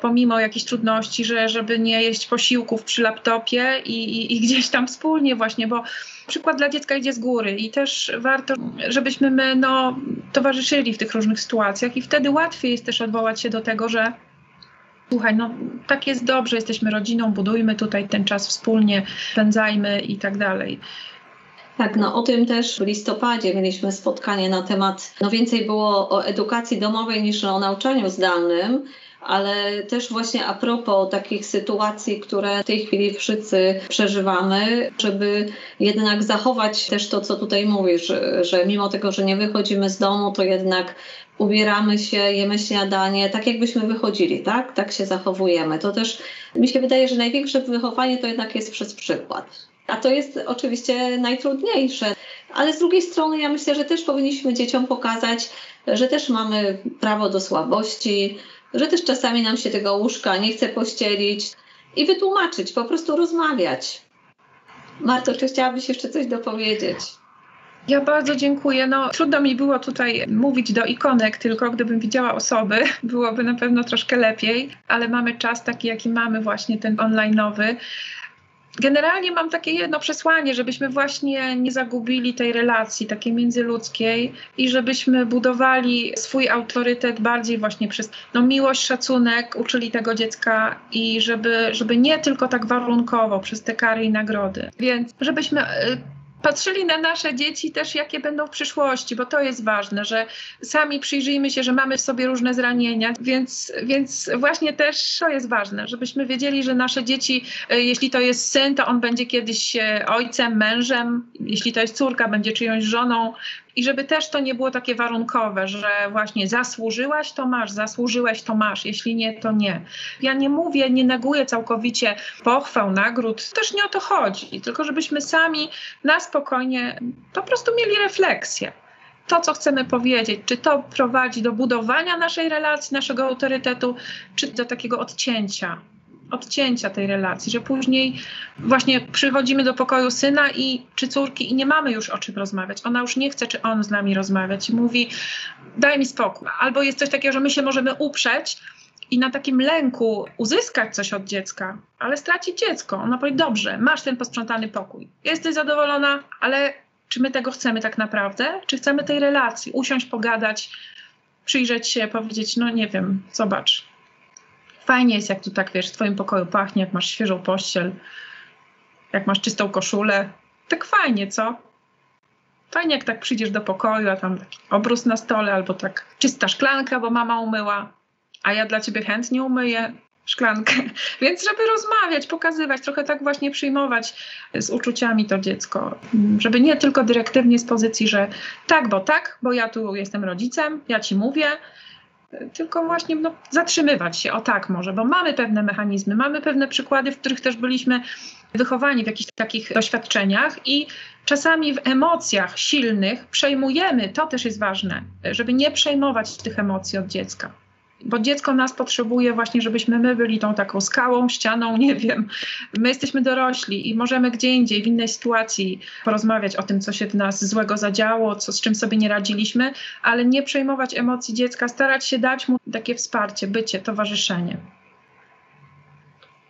[SPEAKER 3] pomimo jakichś trudności, że, żeby nie jeść posiłków przy laptopie i, i, i gdzieś tam wspólnie właśnie, bo przykład dla dziecka idzie z góry i też warto, żebyśmy my no, towarzyszyli w tych różnych sytuacjach i wtedy łatwiej jest też odwołać się do tego, że słuchaj, no tak jest dobrze, jesteśmy rodziną, budujmy tutaj ten czas wspólnie, spędzajmy i tak dalej.
[SPEAKER 2] Tak, no o tym też w listopadzie mieliśmy spotkanie na temat, no więcej było o edukacji domowej niż o nauczaniu zdalnym ale też właśnie a propos takich sytuacji, które w tej chwili wszyscy przeżywamy, żeby jednak zachować też to, co tutaj mówisz, że, mimo tego, że nie wychodzimy z domu, to jednak ubieramy się, jemy śniadanie, tak jakbyśmy wychodzili, tak? Tak się zachowujemy. To też mi się wydaje, że największe wychowanie to jednak jest przez przykład. A to jest oczywiście najtrudniejsze, ale z drugiej strony ja myślę, że też powinniśmy dzieciom pokazać, że też mamy prawo do słabości, że też czasami nam się tego łóżka nie chce pościelić i wytłumaczyć, po prostu rozmawiać. Marto, czy chciałabyś jeszcze coś dopowiedzieć?
[SPEAKER 3] Ja bardzo dziękuję. No, trudno mi było tutaj mówić do ikonek, tylko gdybym widziała osoby, byłoby na pewno troszkę lepiej, ale mamy czas taki, jaki mamy, właśnie ten onlineowy. Generalnie mam takie jedno przesłanie, żebyśmy właśnie nie zagubili tej relacji takiej międzyludzkiej i żebyśmy budowali swój autorytet bardziej właśnie przez no, miłość, szacunek, uczyli tego dziecka i żeby, żeby nie tylko tak warunkowo przez te kary i nagrody. Więc żebyśmy y, patrzyli na nasze dzieci też, jakie będą w przyszłości, bo to jest ważne, że sami przyjrzyjmy się, że mamy w sobie różne zranienia, więc, więc właśnie też to jest ważne, żebyśmy wiedzieli, że nasze dzieci, e, jeśli to jest syn, to on będzie kiedyś e, ojcem, mężem, jeśli to jest córka, będzie czyjąś żoną, i żeby też to nie było takie warunkowe, że właśnie zasłużyłaś, to masz, zasłużyłeś, to masz, jeśli nie, to nie. Ja nie mówię, nie neguję całkowicie pochwał, nagród, też nie o to chodzi, tylko żebyśmy sami na spokojnie po prostu mieli refleksję. To, co chcemy powiedzieć, czy to prowadzi do budowania naszej relacji, naszego autorytetu, czy do takiego odcięcia odcięcia tej relacji, że później właśnie przychodzimy do pokoju syna i czy córki i nie mamy już o czym rozmawiać. Ona już nie chce, czy on z nami rozmawiać. Mówi, daj mi spokój. Albo jest coś takiego, że my się możemy uprzeć i na takim lęku uzyskać coś od dziecka, ale stracić dziecko. Ona powie, dobrze, masz ten posprzątany pokój. Jesteś zadowolona, ale czy my tego chcemy tak naprawdę? Czy chcemy tej relacji? Usiąść, pogadać, przyjrzeć się, powiedzieć, no nie wiem, zobacz, fajnie jest, jak tu tak wiesz, w twoim pokoju pachnie, jak masz świeżą pościel, jak masz czystą koszulę. Tak fajnie, co? Fajnie, jak tak przyjdziesz do pokoju, a tam taki obrus na stole, albo tak czysta szklanka, bo mama umyła, a ja dla ciebie chętnie umyję szklankę. *laughs* Więc żeby rozmawiać, pokazywać, trochę tak właśnie przyjmować z uczuciami to dziecko. Żeby nie tylko dyrektywnie z pozycji, że tak, bo tak, bo ja tu jestem rodzicem, ja ci mówię, tylko właśnie no, zatrzymywać się, o tak może, bo mamy pewne mechanizmy, mamy pewne przykłady, w których też byliśmy wychowani w jakichś takich doświadczeniach i czasami w emocjach silnych przejmujemy, to też jest ważne, żeby nie przejmować tych emocji od dziecka bo dziecko nas potrzebuje właśnie, żebyśmy my byli tą taką skałą, ścianą, *laughs* nie wiem. My jesteśmy dorośli i możemy gdzie indziej, w innej sytuacji porozmawiać o tym, co się w nas złego zadziało, co, z czym sobie nie radziliśmy, ale nie przejmować emocji dziecka, starać się dać mu takie wsparcie, bycie, towarzyszenie.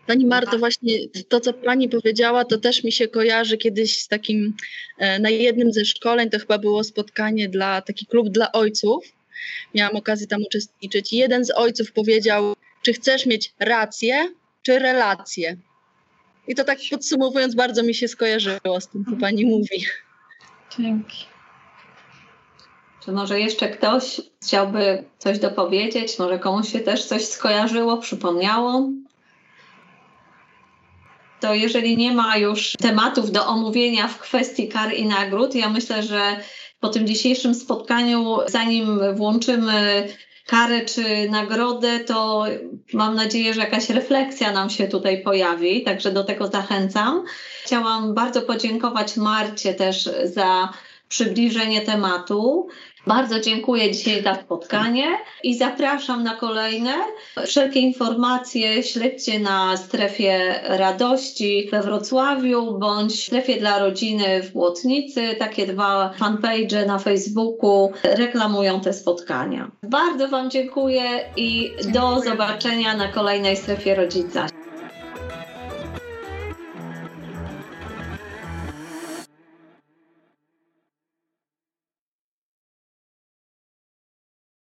[SPEAKER 4] Pani Marto, właśnie to, co Pani powiedziała, to też mi się kojarzy kiedyś z takim, e, na jednym ze szkoleń, to chyba było spotkanie dla, taki klub dla ojców, miałam okazję tam uczestniczyć. Jeden z ojców powiedział, czy chcesz mieć rację, czy relację. I to tak podsumowując, bardzo mi się skojarzyło z tym, co pani mówi.
[SPEAKER 3] Dzięki.
[SPEAKER 2] Czy może jeszcze ktoś chciałby coś dopowiedzieć? Może komuś się też coś skojarzyło, przypomniało? To jeżeli nie ma już tematów do omówienia w kwestii kar i nagród, ja myślę, że po tym dzisiejszym spotkaniu, zanim włączymy karę czy nagrodę, to mam nadzieję, że jakaś refleksja nam się tutaj pojawi, także do tego zachęcam. Chciałam bardzo podziękować Marcie też za przybliżenie tematu. Bardzo dziękuję dzisiaj za spotkanie i zapraszam na kolejne. Wszelkie informacje śledźcie na strefie radości we Wrocławiu bądź strefie dla rodziny w Błotnicy. Takie dwa fanpage na Facebooku reklamują te spotkania. Bardzo Wam dziękuję i dziękuję. do zobaczenia na kolejnej strefie rodzica.